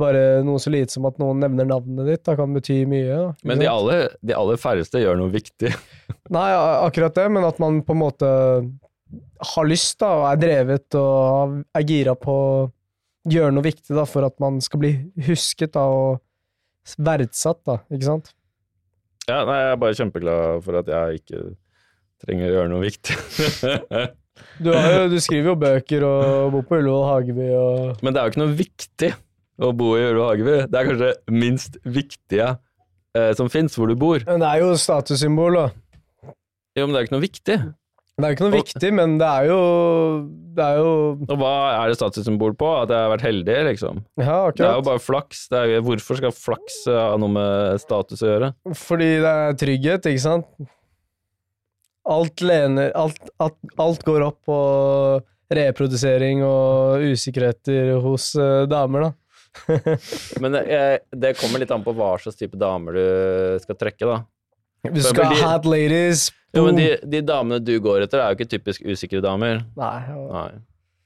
bare noe så lite som at noen nevner navnet ditt, da kan bety mye. Da, Men de aller, de aller færreste gjør noe viktig. Nei, akkurat det, men at man på en måte har lyst da, og er drevet og er gira på å gjøre noe viktig da, for at man skal bli husket da, og verdsatt, da, ikke sant? Ja, nei, jeg er bare kjempeglad for at jeg ikke trenger å gjøre noe viktig. Du, har jo, du skriver jo bøker og bor på Ullevål Hageby og Men det er jo ikke noe viktig å bo i Ullevål Hageby. Det er kanskje det minst viktige eh, som fins, hvor du bor. Men det er jo statussymbol, da. Jo, men det er jo ikke noe viktig. Det er jo ikke noe Og- viktig, men det er jo Det er jo Og hva er det statussymbol på? At jeg har vært heldig, liksom? Ja, Det er jo bare flaks. Det er, hvorfor skal flaks ha noe med status å gjøre? Fordi det er trygghet, ikke sant? Alt lener alt, alt, alt går opp på reprodusering og usikkerheter hos eh, damer, da. Men det, det kommer litt an på hva slags type damer du skal trekke, da. Du skal ha hot ladies Jo, men de, de damene du går etter, er jo ikke typisk usikre damer. Nei, Nei.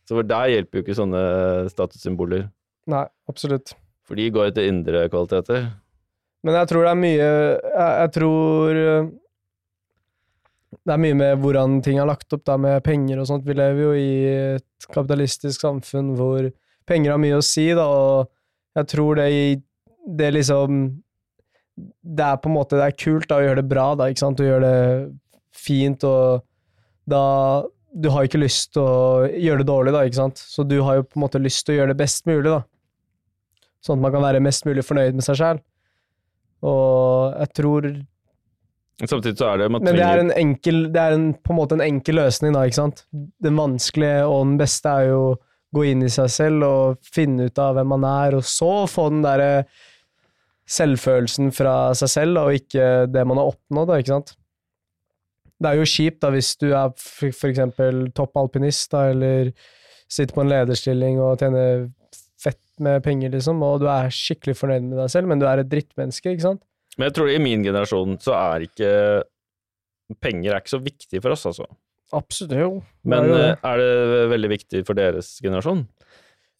Så for deg hjelper jo ikke sånne statussymboler. nei, absolutt. For de går etter indre kvaliteter. Men jeg tror det er mye Jeg, jeg tror eh, det er mye med hvordan ting er lagt opp, da, med penger og sånt. Vi lever jo i et kapitalistisk samfunn hvor penger har mye å si, da, og jeg tror det Det liksom Det er på en måte Det er kult da, å gjøre det bra, da, ikke sant? Å gjøre det fint, og da Du har ikke lyst til å gjøre det dårlig, da, ikke sant? Så du har jo på en måte lyst til å gjøre det best mulig, da. Sånn at man kan være mest mulig fornøyd med seg sjæl. Og jeg tror Samtidig så er det men det er, en enkel, det er en, på en måte en enkel løsning, da, ikke sant? Den vanskelige og den beste er jo å gå inn i seg selv og finne ut av hvem man er, og så få den derre selvfølelsen fra seg selv, da, og ikke det man har oppnådd, da, ikke sant? Det er jo kjipt da hvis du er eksempel toppalpinist, da, eller sitter på en lederstilling og tjener fett med penger, liksom, og du er skikkelig fornøyd med deg selv, men du er et drittmenneske, ikke sant? Men jeg tror i min generasjon så er ikke Penger er ikke så viktig for oss, altså. Absolutt, jo. Men det er jo det. eh, er det veldig viktig for deres generasjon?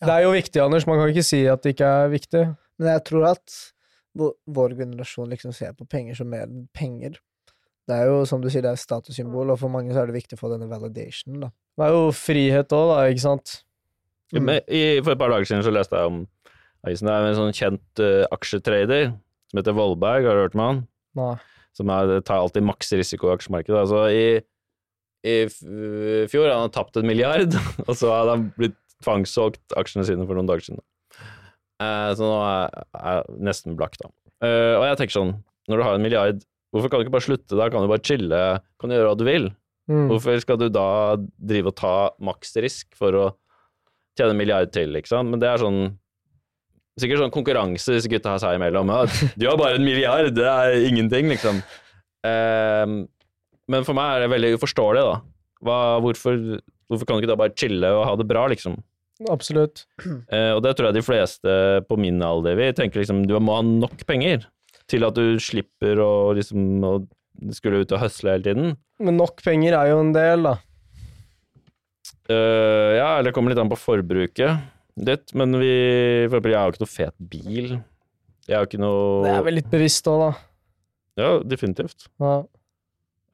Det er jo viktig, Anders. Man kan ikke si at det ikke er viktig. Men jeg tror at vår, vår generasjon liksom ser på penger som mer enn penger. Det er jo som du sier, det er et statussymbol, og for mange så er det viktig å få denne validationen, da. Det er jo frihet òg, da, ikke sant? Mm. I, for et par dager siden så leste jeg om avisen. Det er en sånn kjent uh, aksjetrader som heter Vollberg, har du hørt om han? Nei. Som er, tar alltid maks risiko i aksjemarkedet. Altså i, i fjor fjor hadde han tapt en milliard, og så hadde han blitt tvangssolgt aksjene sine for noen dager siden. Eh, så nå er jeg nesten blakk, da. Eh, og jeg tenker sånn, når du har en milliard, hvorfor kan du ikke bare slutte da? Kan du bare chille? Kan du gjøre hva du vil? Mm. Hvorfor skal du da drive og ta maksrisk for å tjene en milliard til, liksom? Men det er sånn Sikkert sånn konkurranse disse gutta har seg imellom. Ja, du har bare en milliard, det er ingenting, liksom. Um, men for meg er det veldig uforståelig, da. Hva, hvorfor, hvorfor kan du ikke da bare chille og ha det bra, liksom? Absolutt. Uh, og det tror jeg de fleste på min alder vil tenke liksom, du må ha nok penger til at du slipper å liksom å skulle ut og høsle hele tiden. Men nok penger er jo en del, da. Uh, ja, eller det kommer litt an på forbruket ditt, men vi For eksempel, jeg har jo ikke noe fet bil. Jeg har jo ikke noe Det er vel litt bevisst òg, da. Ja, definitivt. Ja.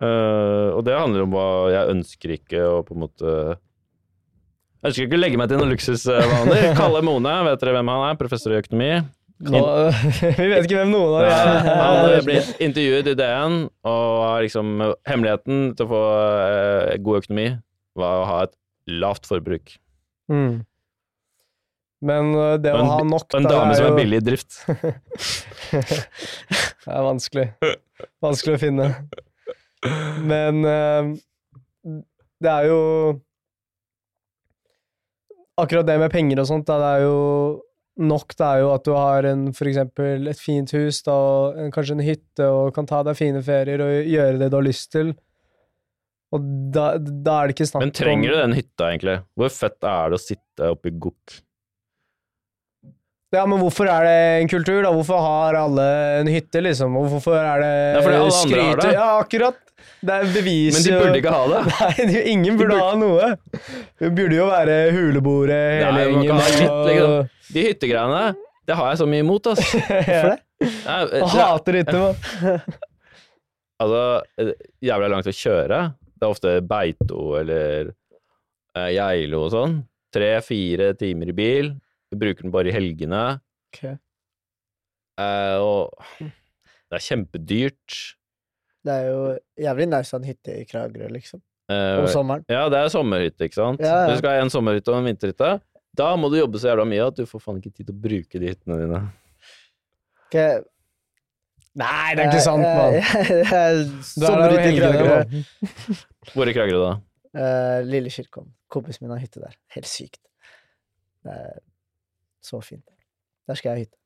Uh, og det handler om hva jeg ønsker ikke å på en måte Jeg ønsker ikke å legge meg til noen luksusvaner. Kalle Mone, vet dere hvem han er? Professor i økonomi. Vi vet ikke hvem noen av de er. Han blir intervjuet i DN, og har liksom hemmeligheten til å få eh, god økonomi var å ha et lavt forbruk. Mm. Men øh, det å en, ha nok en da, dame som er billig i drift. Det er vanskelig. Vanskelig å finne. Men øh, det er jo Akkurat det med penger og sånt, det er jo nok det er jo at du har en, for eksempel et fint hus, da, en, kanskje en hytte, og kan ta deg fine ferier og gjøre det du har lyst til. Og da, da er det ikke snakk om Men trenger du den hytta, egentlig? Hvor fett er det å sitte oppi gokk? Ja, men hvorfor er det en kultur, da? Hvorfor har alle en hytte, liksom? Hvorfor er det Ja, fordi alle andre har det. Ja, akkurat! Det er bevis Men de burde ikke ha det. Nei, ingen burde burde- ha noe. Det burde jo være huleboere, hele gjengen. liksom. De hyttegreiene, det har jeg så mye imot, ass. Hvorfor det? Nei, det, hater hytte, mann. altså, jævla langt å kjøre. Det er ofte Beito eller eh, Geilo og sånn. Tre-fire timer i bil. Vi bruker den bare i helgene. Eh, og det er kjempedyrt. Det er jo jævlig nice å ha en hytte i Kragerø, liksom. Eh, Om sommeren. ja, det er sommerhytte, ikke sant? Ja, ja. Du skal ha en sommerhytte og en vinterhytte. Da må du jobbe så jævla mye at du får faen ikke tid til å bruke de hyttene dine. Ok, Nei, det er ikke sant, mann. Jo Sommerhytte i Kragerø. Hvor i Kragerø, da? Uh, Lille Kirkeholm. Kompisen min har hytte der. Helt sykt. Det er så fint. Der skal jeg ha hytte.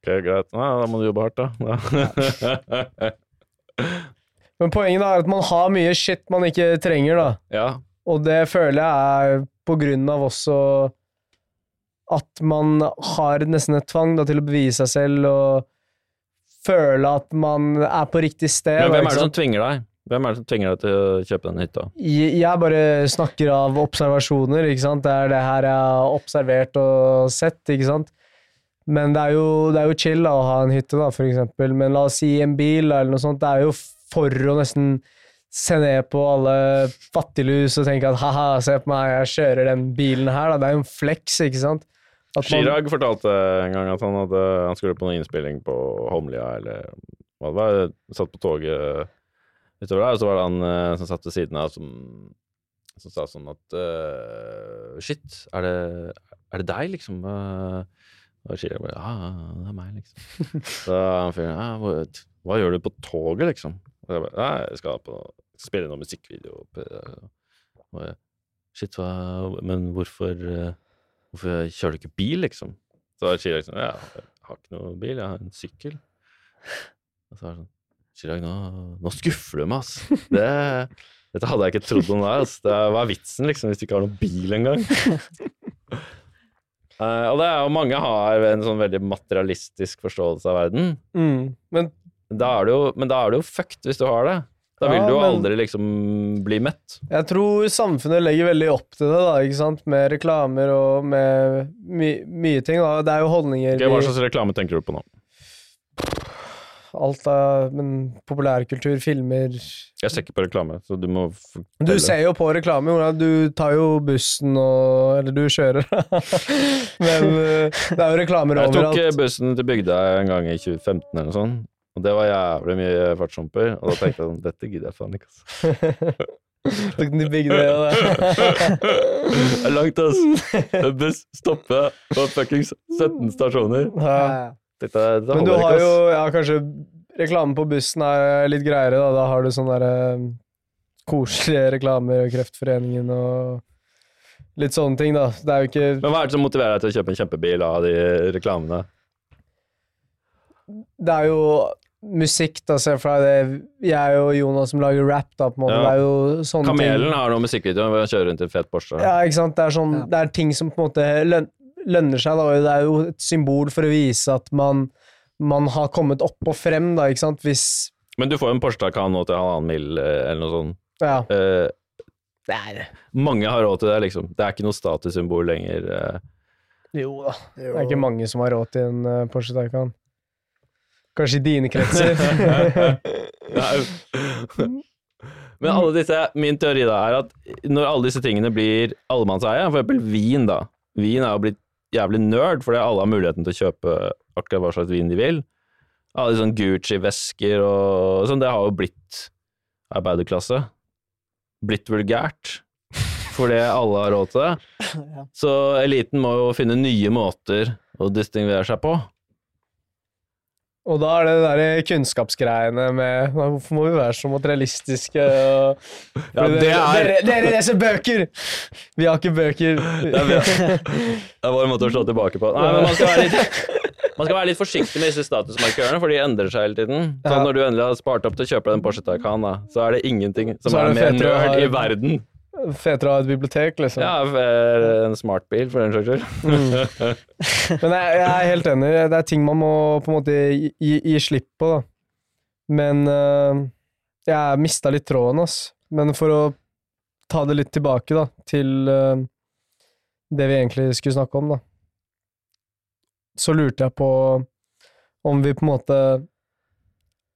Ok, greit. Nei, da må du jobbe hardt, da. Men poenget er at man har mye shit man ikke trenger, da. ja. Og det føler jeg er på grunn av også at man har nesten et tvang da, til å bevise seg selv og føle at man er på riktig sted. Men hvem er det som tvinger deg? Hvem er det som tvinger deg til å kjøpe denne hytta? Jeg bare snakker av observasjoner, ikke sant. Det er det her jeg har observert og sett, ikke sant. Men det er, jo, det er jo chill da, å ha en hytte, da, for eksempel. Men la oss si en bil da, eller noe sånt. Det er jo for å nesten se ned på alle fattiglus og tenke at haha, se på meg, jeg kjører den bilen her. Da. Det er jo en flex, ikke sant? At man- Chirag fortalte en gang at han, hadde, han skulle på noen innspilling på Holmlia, eller hva det var. Satt på toget utover der, og så var det han eh, som satt ved siden av, som, som sa sånn at uh, Shit, er det, er det deg, liksom? Og Chirag bare Ja, det er meg, liksom. Så han fyren ah, hva, hva gjør du på toget, liksom? Og jeg bare ah, jeg skal på spille noen musikkvideo. på- Og jeg, Shit, hva Men hvorfor eh, Hvorfor kjører du ikke bil, liksom? Så Chirag sånn Ja, jeg har ikke noe bil, jeg har en sykkel. Og så var det sånn Chirag, nå, nå skuffer du meg, ass. Det, dette hadde jeg ikke trodd om deg, ass. Det, hva er vitsen, liksom, hvis du ikke har noen bil engang? Uh, og det er jo mange har en sånn veldig materialistisk forståelse av verden. Mm. Men Da er det jo, men da er det jo fucked hvis du har det. Da vil Ja, du jo aldri liksom bli mett. jeg tror samfunnet legger veldig opp til det, da, ikke sant? Med reklamer og med my mye ting. Da. Det er jo holdninger okay, hva slags reklame tenker du på nå? Alt av men populærkultur, filmer Jeg ser ikke på reklame, så du må fortelle. Du ser jo på reklame, Jonas. Du tar jo bussen og Eller du kjører. Men eh, det er jo reklamer overalt. Jeg tok eh, overalt. bussen til bygda en gang i 2015 eller noe sånt, og det var jævlig mye fartshumper. Og da tenkte jeg sånn, dette gidder jeg faen ikke, altså. Tok den til Bygda Day det. Det er langt, ass. En buss stopper på fuckings 17 stasjoner. Ja. Tenkte jeg, det Men du har jo ja, kanskje Reklame på bussen er litt greiere, da. Da har du sånne der, eh, koselige reklamer og Kreftforeningen og litt sånne ting, da. Det er jo ikke Men hva er det som motiverer deg til å kjøpe en kjempebil av de reklamene? Det er jo musikk, da, se for deg det. Jeg og Jonas som lager rap, da, på en måte. Ja. Det er jo sånne Kamelen ting. har noen musikkvideo hvor han kjører rundt i en fet Porsche. Ja, ikke sant. Det er, sånn, Ja. det er ting som på en måte løn, lønner seg, da. og Det er jo et symbol for å vise at man, man har kommet opp og frem, da, ikke sant. Hvis Men du får jo en Porsche Taycan nå til halvannen mil, eh, eller noe sånt. Ja. Uh, Det er mange har råd til det, liksom. Det er ikke noe statussymbol lenger. eh. Jo da. Det er ikke mange som har råd til en uh, Porsche Taycan. Kanskje i dine kretser. Men alle disse, min teori da er at når alle disse tingene blir allemannseie, for eksempel vin da, vin er jo blitt jævlig nerd, fordi alle har muligheten til å kjøpe akkurat hva slags vin de vil. Alle sånn Gucci-vesker og sånn, det har jo blitt arbeiderklasse. Blitt vulgært. Fordi alle har råd til det. Så eliten må jo finne nye måter å distingvere seg på. Og da er det det der kunnskapsgreiene med Hvorfor må vi være så materialistiske? Og, Ja, det er dere, leser bøker! Vi har ikke bøker. Det er Det var en måte å slå tilbake på. Nei, men man skal være litt, man skal være litt forsiktig med disse statusmarkørene, for de endrer seg hele tiden. Så Ja. når du endelig har spart opp til å kjøpe deg en Porsche Taycan, så er det ingenting som Så er er, mer nerd i verden. Fetere å ha et bibliotek, liksom. Ja, eh, en smartbil, for den saks skyld. Men jeg, jeg er helt enig. Det er ting man må på en måte gi, gi, gi slipp på, da. Men uh, jeg mista litt tråden, ass. Men for å ta det litt tilbake, da, til uh, det vi egentlig skulle snakke om, da. Så lurte jeg på om vi på en måte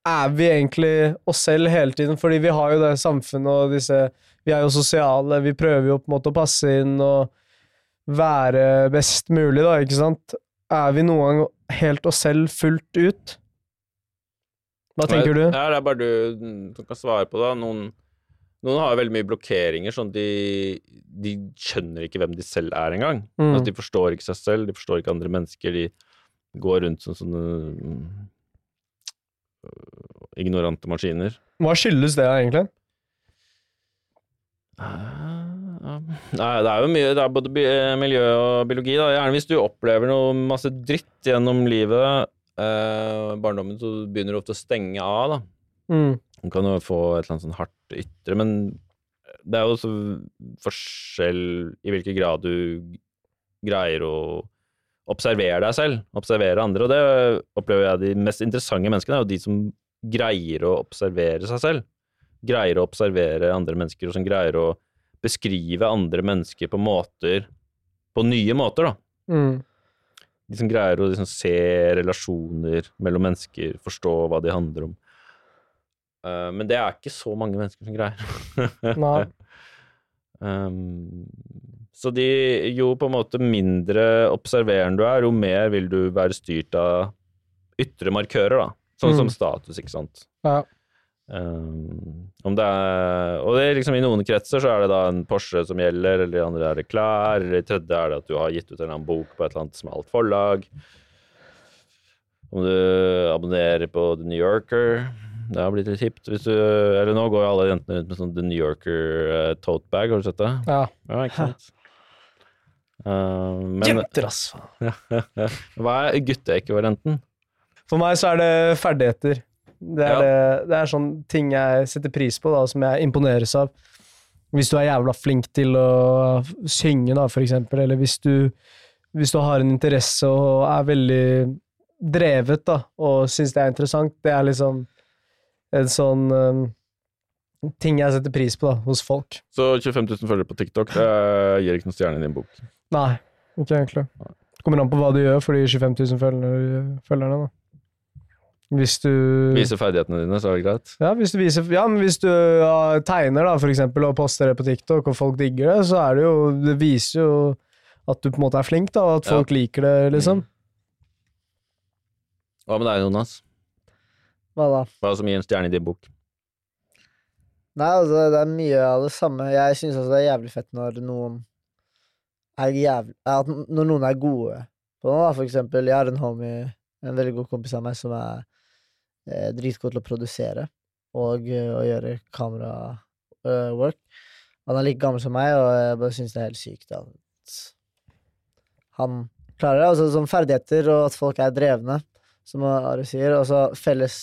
Er vi egentlig oss selv hele tiden? Fordi vi har jo det samfunnet og disse Vi er jo sosiale, vi prøver jo på en måte å passe inn og være best mulig, da, ikke sant? Er vi noen gang helt oss selv fullt ut? Hva tenker du? Ja, det er bare du som kan svare på det. Noen, noen har jo veldig mye blokkeringer, sånn de, de skjønner ikke hvem de selv er engang. Mm. Altså, de forstår ikke seg selv, de forstår ikke andre mennesker, de går rundt som sånne mm, ignorante maskiner. Hva skyldes det, egentlig? Ah, Nei, det er jo mye Det er både miljø og biologi. Da. Gjerne hvis du opplever noe masse dritt gjennom livet, eh, barndommen, så begynner du ofte å stenge av. da. Mm. Du kan jo få et eller annet sånn hardt ytre, men det er jo også forskjell i hvilken grad du greier å observere deg selv, observere andre, og det opplever jeg de mest interessante menneskene er jo de som greier å observere seg selv. Greier å observere andre mennesker, og som greier å beskrive andre mennesker på måter På nye måter, da. Mm. De som greier å liksom se relasjoner mellom mennesker, forstå hva de handler om. Uh, men det er ikke så mange mennesker som greier. Nei. Um, så de, jo på en måte mindre observerende du er, jo mer vil du være styrt av ytre markører, da. Sånn som Mm. status, ikke sant. Ja. Um, om det er, og det er liksom i noen kretser så er det da en Porsche som gjelder, eller i andre er det klær, eller i tredje er det at du har gitt ut en eller annen bok på et eller annet smalt forlag. Om du abonnerer på The New Yorker Det har blitt litt hipt. Hvis du, eller nå går jo alle jentene rundt med sånn The New Yorker uh, tote bag, har du sett det? ja. Ja, ikke sant? Uh, men Jenter, ass. hva er gutteekvivalenten? For meg så er det ferdigheter. Det er, Ja. det, det er sånn ting jeg setter pris på, da, som jeg imponeres av. Hvis du er jævla flink til å synge, da, for eksempel, eller hvis du, hvis du har en interesse og er veldig drevet, da, og syns det er interessant, det er liksom en sånn um, ting jeg setter pris på da, hos folk. Så 25 000 følgere på TikTok, det gir ikke noen stjerne i din bok. Nei, ikke egentlig. Kommer an på hva du gjør for de 25 000 følgerne. følgerne da. Hvis du Viser ferdighetene dine, så er det greit. Ja, hvis du, viser, ja, men hvis du ja, tegner, da, for eksempel, og poster det på TikTok, og folk digger det, så er det jo Det viser jo at du på en måte er flink, da, og at Ja. folk liker det, liksom. Hva med deg, Jonas? Hva da? Hva er det som gir en stjerne i din bok? Nei, altså, det er mye av det samme. Jeg syns også det er jævlig fett når noen er jævlig At når noen er gode på noe, da. For eksempel, jeg har en homie, en veldig god kompis av meg, som er eh, dritgod til å produsere og eh, å gjøre kamera-work. han er like gammel som meg, og jeg bare syns det er helt sykt at han klarer det. Altså som ferdigheter, og at folk er drevne, som Ari sier. Og så felles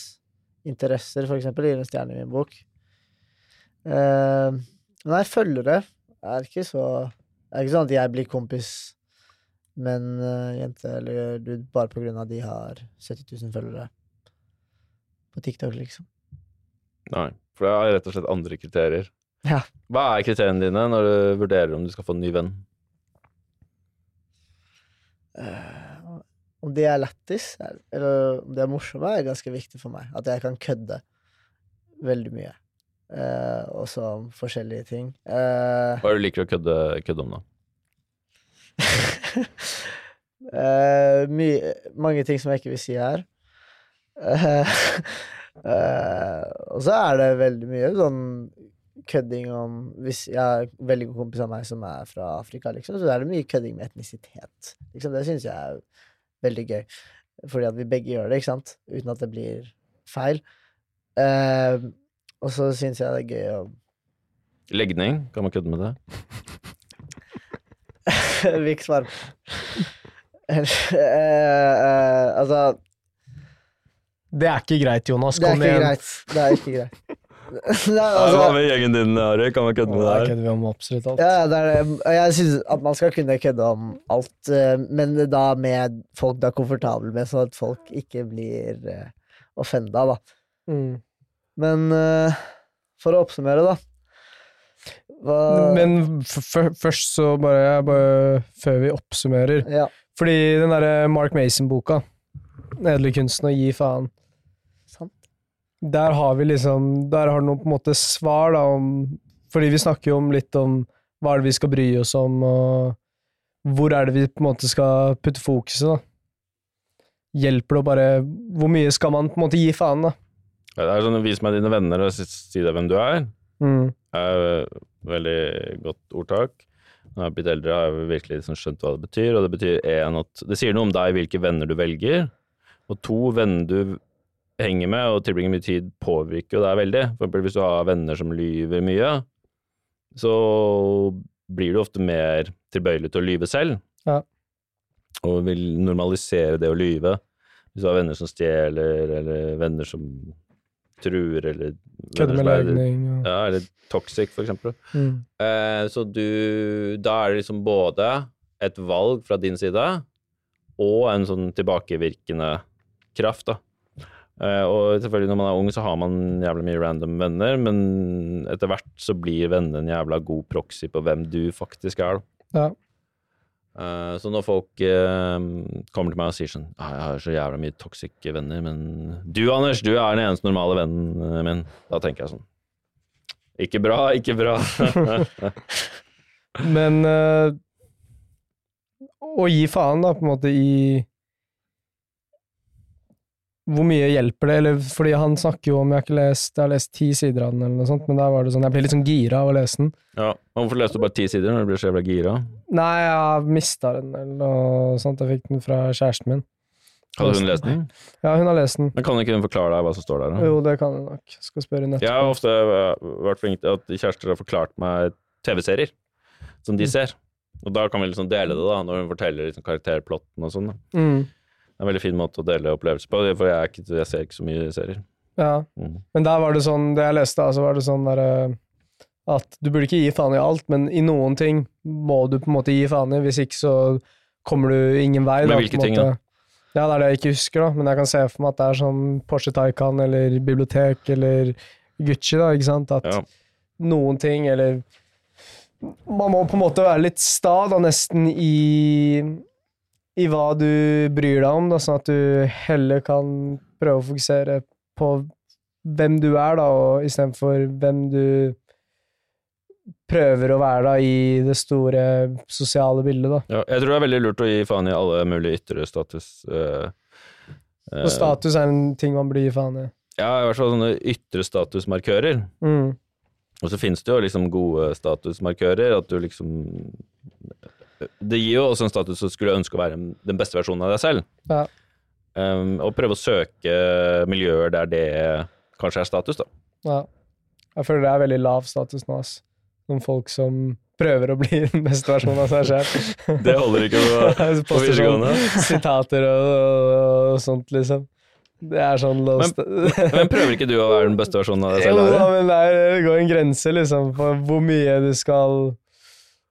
interesser, for eksempel, gir en stjerne i min bok. Uh, nei, følgere er ikke så Det er ikke sånn at jeg blir kompis med en uh, jente eller dude bare på grunn av at de har 70 000 følgere på TikTok, liksom. Nei, for det er rett og slett andre kriterier. Ja. Hva er kriteriene dine når du vurderer om du skal få en ny venn? Uh, om de er lættis, er- eller om de er morsomme, er ganske viktig for meg. At jeg kan kødde veldig mye. Uh, og så om forskjellige ting. Uh, Hva er det du liker å kødde, kødde om, da? uh, mye, mange ting som jeg ikke vil si her. Eh, og så er det veldig mye sånn kødding om Hvis jeg har veldig god kompis av meg som er fra Afrika, liksom, så er det mye kødding med etnisitet. Liksom, det syns jeg er veldig gøy. Fordi at vi begge gjør det, ikke sant? Uten at det blir feil. Uh, og så syns jeg det er gøy å Legning, kan man kødde med det? vil ikke uh, Altså, Det er ikke greit, Jonas. det er Kom ikke igjen. greit. Det er ikke greit. Hva altså, med gjengen din, Ari? Kan man kødde med det her? kødder vi om absolutt alt. ja, det er det. Jeg syns at man skal kunne kødde om alt, eh, men da med folk du er komfortabel med, sånn at folk ikke blir uh, offenda, da. Mm. Men eh, for å oppsummere, da hva, Men først så bare, bare Før vi oppsummerer Ja. Fordi den derre Mark Mason-boka, 'Nederlig kunsten å gi faen'. Der har vi liksom Der har du noen på en måte svar, da, om Fordi vi snakker jo om litt om hva er det vi skal bry oss om, og hvor er det vi på en måte skal putte fokuset, da. Hjelper det å bare Hvor mye skal man på en måte gi faen, da? Ja, Det er sånn, Vis meg dine venner og si deg hvem du er. Mm. er et veldig godt ordtak. Når jeg har blitt eldre, har jeg virkelig liksom skjønt hva det betyr. Og det betyr en at det sier noe om deg hvilke venner du velger. Og to, venner du henger med og tilbringer mye tid, påvirker jo deg veldig. For eksempel hvis du har venner som lyver mye, så blir du ofte mer tilbøyelig til å lyve selv. Ja. Og vil normalisere det å lyve. Hvis du har venner som stjeler, eller venner som truer, eller Kødder med legning og ja, eller toxic, for eksempel. mm. Eh, så du Da er det liksom både et valg fra din side og en sånn tilbakevirkende kraft, da. Eh, og selvfølgelig når man er ung, så har man jævlig mye random venner, men etter hvert så blir vennene en jævla god proxy på hvem du faktisk er, da. Ja. Eh, så når folk eh, kommer til meg og sier sånn ah, 'Jeg har så jævla mye toxic venner, men du, Anders, du er den eneste normale vennen min', da tenker jeg sånn Ikke bra, ikke bra. Men eh, å gi faen, da, på en måte, i Hvor mye hjelper det? Eller, fordi han snakker jo om Jeg har ikke lest Jeg har lest ti sider av den, eller noe sånt, men der var det sånn Jeg ble litt sånn gira av å lese den. ja, Hvorfor leste du bare ti sider når du blir så jævla gira? Nei, jeg mista den, eller noe sånt. Jeg fikk den fra kjæresten min. Hadde hun lest den? Ja, hun har lest den. Men kan ikke hun forklare deg hva som står der? Da? Jo, det kan hun nok. Skal spørre nettopp. Jeg har ofte eh, vært flink til at kjærester har forklart meg TV-serier som de ser. Og da kan vi liksom dele det, da, når hun forteller liksom karakterplotten og sånn. Mm. Det er en veldig fin måte å dele opplevelser på, for jeg, ikke, jeg ser ikke så mye serier. Ja. Mm. Men der var det sånn, det jeg leste, altså så var det sånn der, At du burde ikke gi faen i alt, men i noen ting må du på en måte gi faen i. Hvis ikke så kommer du ingen vei. Men da, hvilke på ting, måte. Ja, det er det jeg ikke husker, da. Men jeg kan se for meg at det er sånn Porsche Taycan eller bibliotek eller Gucci, da, ikke sant. At Ja. noen ting, eller Man må på en måte være litt sta, da, nesten i i hva du bryr deg om, da, sånn at du heller kan prøve å fokusere på hvem du er, da, og istedenfor hvem du prøver å være da, i det store sosiale bildet. Da. Ja, jeg tror det er veldig lurt å gi faen i alle mulige ytre status. Uh, uh, Og status er en ting man blir faen i. Ja, i hvert fall sånne ytre statusmarkører. Mm. Og så finnes det jo liksom gode statusmarkører, at du liksom Det gir jo også en status som skulle ønske å være den beste versjonen av deg selv. Ja. Um, og prøve å søke miljøer der det kanskje er status, da. Ja. Jeg føler det er veldig lav status nå, ass. Noen folk som prøver å bli den beste versjonen av seg selv. Det holder ikke på, på videregående. sitater og, og, og sånt, liksom. Det er sånn lost Men prøver ikke du å være den beste versjonen av deg Jo selv? da, Are? men er- det går en grense, liksom, for hvor mye du skal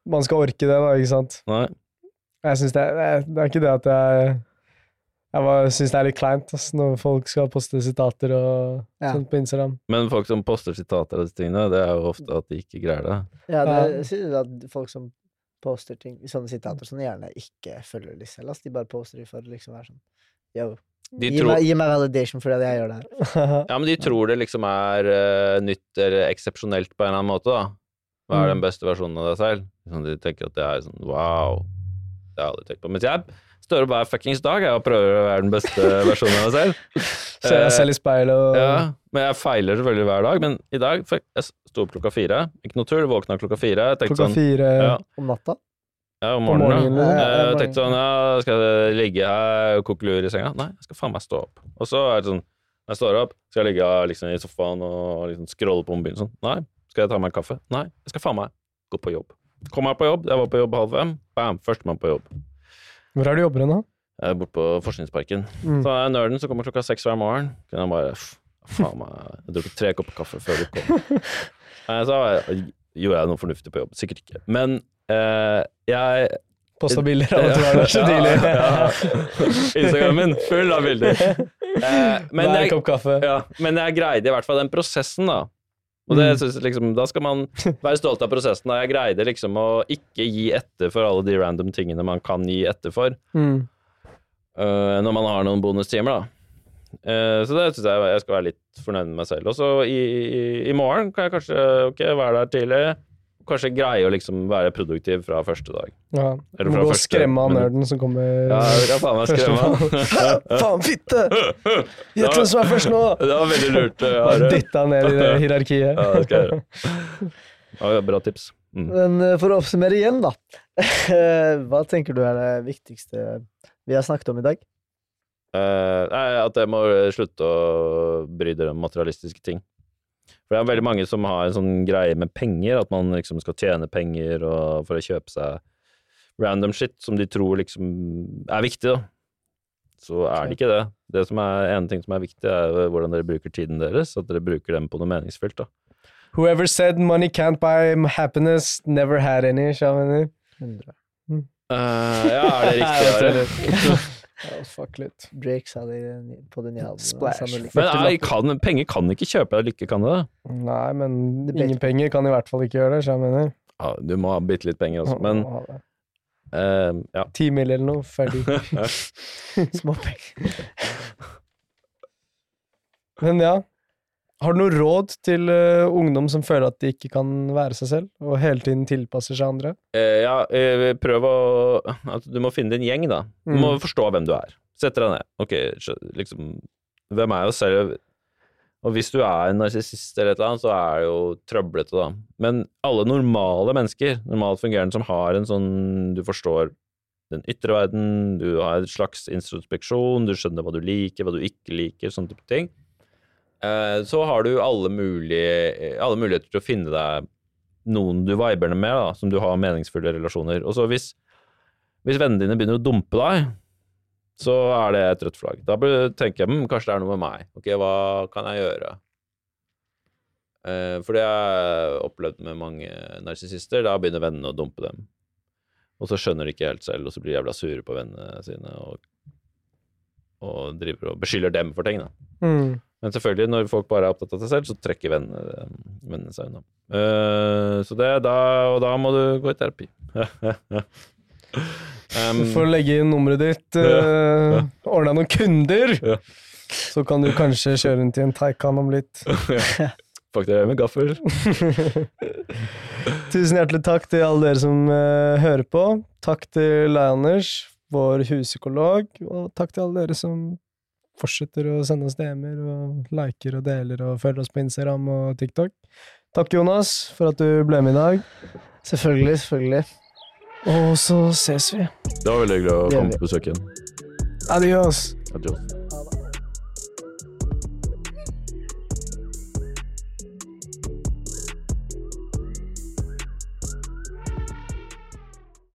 Man skal orke det, da, ikke sant? Nei. Jeg syns det, er- det er ikke det at jeg Jeg bare syns det er litt kleint altså, når folk skal poste sitater og Ja. sånt på Instagram. Men folk som poster sitater av disse tingene, det er jo ofte at de ikke greier det. Ja, det synes at folk som poster ting, sånne sitater, som gjerne ikke følger de selv. Altså, De bare poster de for å liksom være sånn Yo, De gi, tror, meg, gi meg validation for det jeg gjør der. ja, men de tror det liksom er uh, nytt eller eksepsjonelt på en eller annen måte, da. Hva er den Mm. beste versjonen av deg selv? Sånn, de tenker at det er sånn wow. Det har jeg aldri tenkt på. Mens jeg står opp hver fuckings dag jeg, og prøver å være den beste versjonen av meg selv. Ser jeg selv i speilet og Ja, men jeg feiler selvfølgelig hver dag. Men i dag fuck, Jeg sto opp klokka fire. Ikke noe tull, våkna klokka fire. Jeg klokka sånn fire ja, Om natta. ja, om morgenen. morgenen. ja. Ja, ja, Jeg tenkte sånn, ja, skal jeg ligge her og koke lur i senga? Nei, jeg skal faen meg stå opp. Og så er det sånn, når jeg står opp, skal jeg ligge liksom, i sofaen og liksom scrolle på mobilen sånn? Nei. Skal jeg ta meg en kaffe? Nei. Jeg skal faen meg gå på jobb. Kom meg på jobb, jeg var på jobb halv fem, bam, førstemann på jobb. Hvor er du jobber hen, da? Jeg er borte på Forskningsparken. Mm. Så er jeg nerden som kommer klokka seks hver morgen. Kunne jeg bare Faen meg Jeg drakk tre kopper kaffe før du kom. Så jeg- gjorde jeg noe fornuftig på jobb. Sikkert ikke. Men eh, jeg Posta bilder av at du var der så tidlig. Ja, ja. Instagramen min full av bilder. Eh, men, jeg, kopp kaffe. ja, men jeg greide i hvert fall den prosessen, da. Og det Mm. synes jeg liksom, Da skal man være stolt av prosessen. Da jeg greide liksom å ikke gi etter for alle de random tingene man kan gi etter for. Mm. Uh, når man har noen bonustimer, da. Uh, så det syns jeg jeg skal være litt fornøyd med meg selv. Og så i, i, i morgen kan jeg kanskje ok, være der tidlig. Kanskje greie å liksom være produktiv fra første dag. Ja. Eller Du fra må gå og skremme han nerden som kommer Ja, jeg kan faen meg skremme. Faen, fitte! Gjett hvem som er først nå! Det var veldig lurt. uh, Bare Are. ned i det hierarkiet. Ja, det skal jeg gjøre. Ja, bra tips. Mm. Men eh, for å oppsummere igjen, da. Hva tenker du er det viktigste vi har snakket om i dag? Uh, nei, at jeg må slutte å bry dere om materialistiske ting. For det er veldig mange som har en sånn greie med penger, at man liksom skal tjene penger og, for å kjøpe seg random shit som de tror liksom er viktig, da. Så er det ikke det. Det som er ene ting som er viktig, er hvordan dere bruker tiden deres, at dere bruker dem på noe meningsfylt, da. Whoever said money can't buy happiness, never had any. du? 100. Eh, ja, er det riktig? Ja, fuck litt. Drake sa det på den jævla. Splash. Men nei, kan, penger kan ikke kjøpe deg lykke, kan det det? Nei, men Det ingen penger kan i hvert fall ikke gjøre det. så jeg mener. Ja, du må ha bitte litt penger også, men. Eh, ja. Ti mil eller noe, ferdig. Småpenger. Men ja. Har du noe råd til uh, ungdom som føler at de ikke kan være seg selv, og hele tiden tilpasser seg andre? Eh, ja, eh, prøv å at Du må finne din gjeng, da. Du må Mm. forstå hvem du er. Sett deg ned. Ok, liksom Hvem er jeg selv? Og hvis du er en narsissist eller et eller annet, så er det jo trøblete, da. Men alle normale mennesker, normalt fungerende, som har en sånn Du forstår den ytre verden, du har en slags introspeksjon, du skjønner hva du liker, hva du ikke liker, sånne type ting. Eh, så har du alle, mulige, alle muligheter til å finne deg noen du viber med, da, som du har meningsfulle relasjoner. Og så hvis, hvis vennene dine begynner å dumpe deg, så er det et rødt flagg. Da tenker jeg hm, kanskje det er noe med meg. Ok, hva kan jeg gjøre? Eh, for det har jeg opplevd med mange narsissister. Da begynner vennene å dumpe dem. Og så skjønner de ikke helt selv, og så blir de jævla sure på vennene sine og, og og beskylder dem for ting. da. Mm. Men selvfølgelig, når folk bare er opptatt av seg selv, så trekker vennene, vennene seg unna. Uh, så det, da, og da må du gå i terapi. um, Du får legge inn nummeret ditt, uh, ordne deg noen kunder, Ja. så kan du kanskje kjøre inn til en Taycan om litt. Fuck dere med gaffel. Tusen hjertelig takk til alle dere som uh, hører på. Takk til Leih-Anders, vår huspsykolog, og takk til alle dere som fortsetter å sende oss DM-er og liker og deler og følger oss på Instagram og TikTok. Takk, Jonas, for at du ble med i dag. Selvfølgelig, selvfølgelig. Og så ses vi. Det var veldig hyggelig å komme på besøk igjen. Adios. Adios.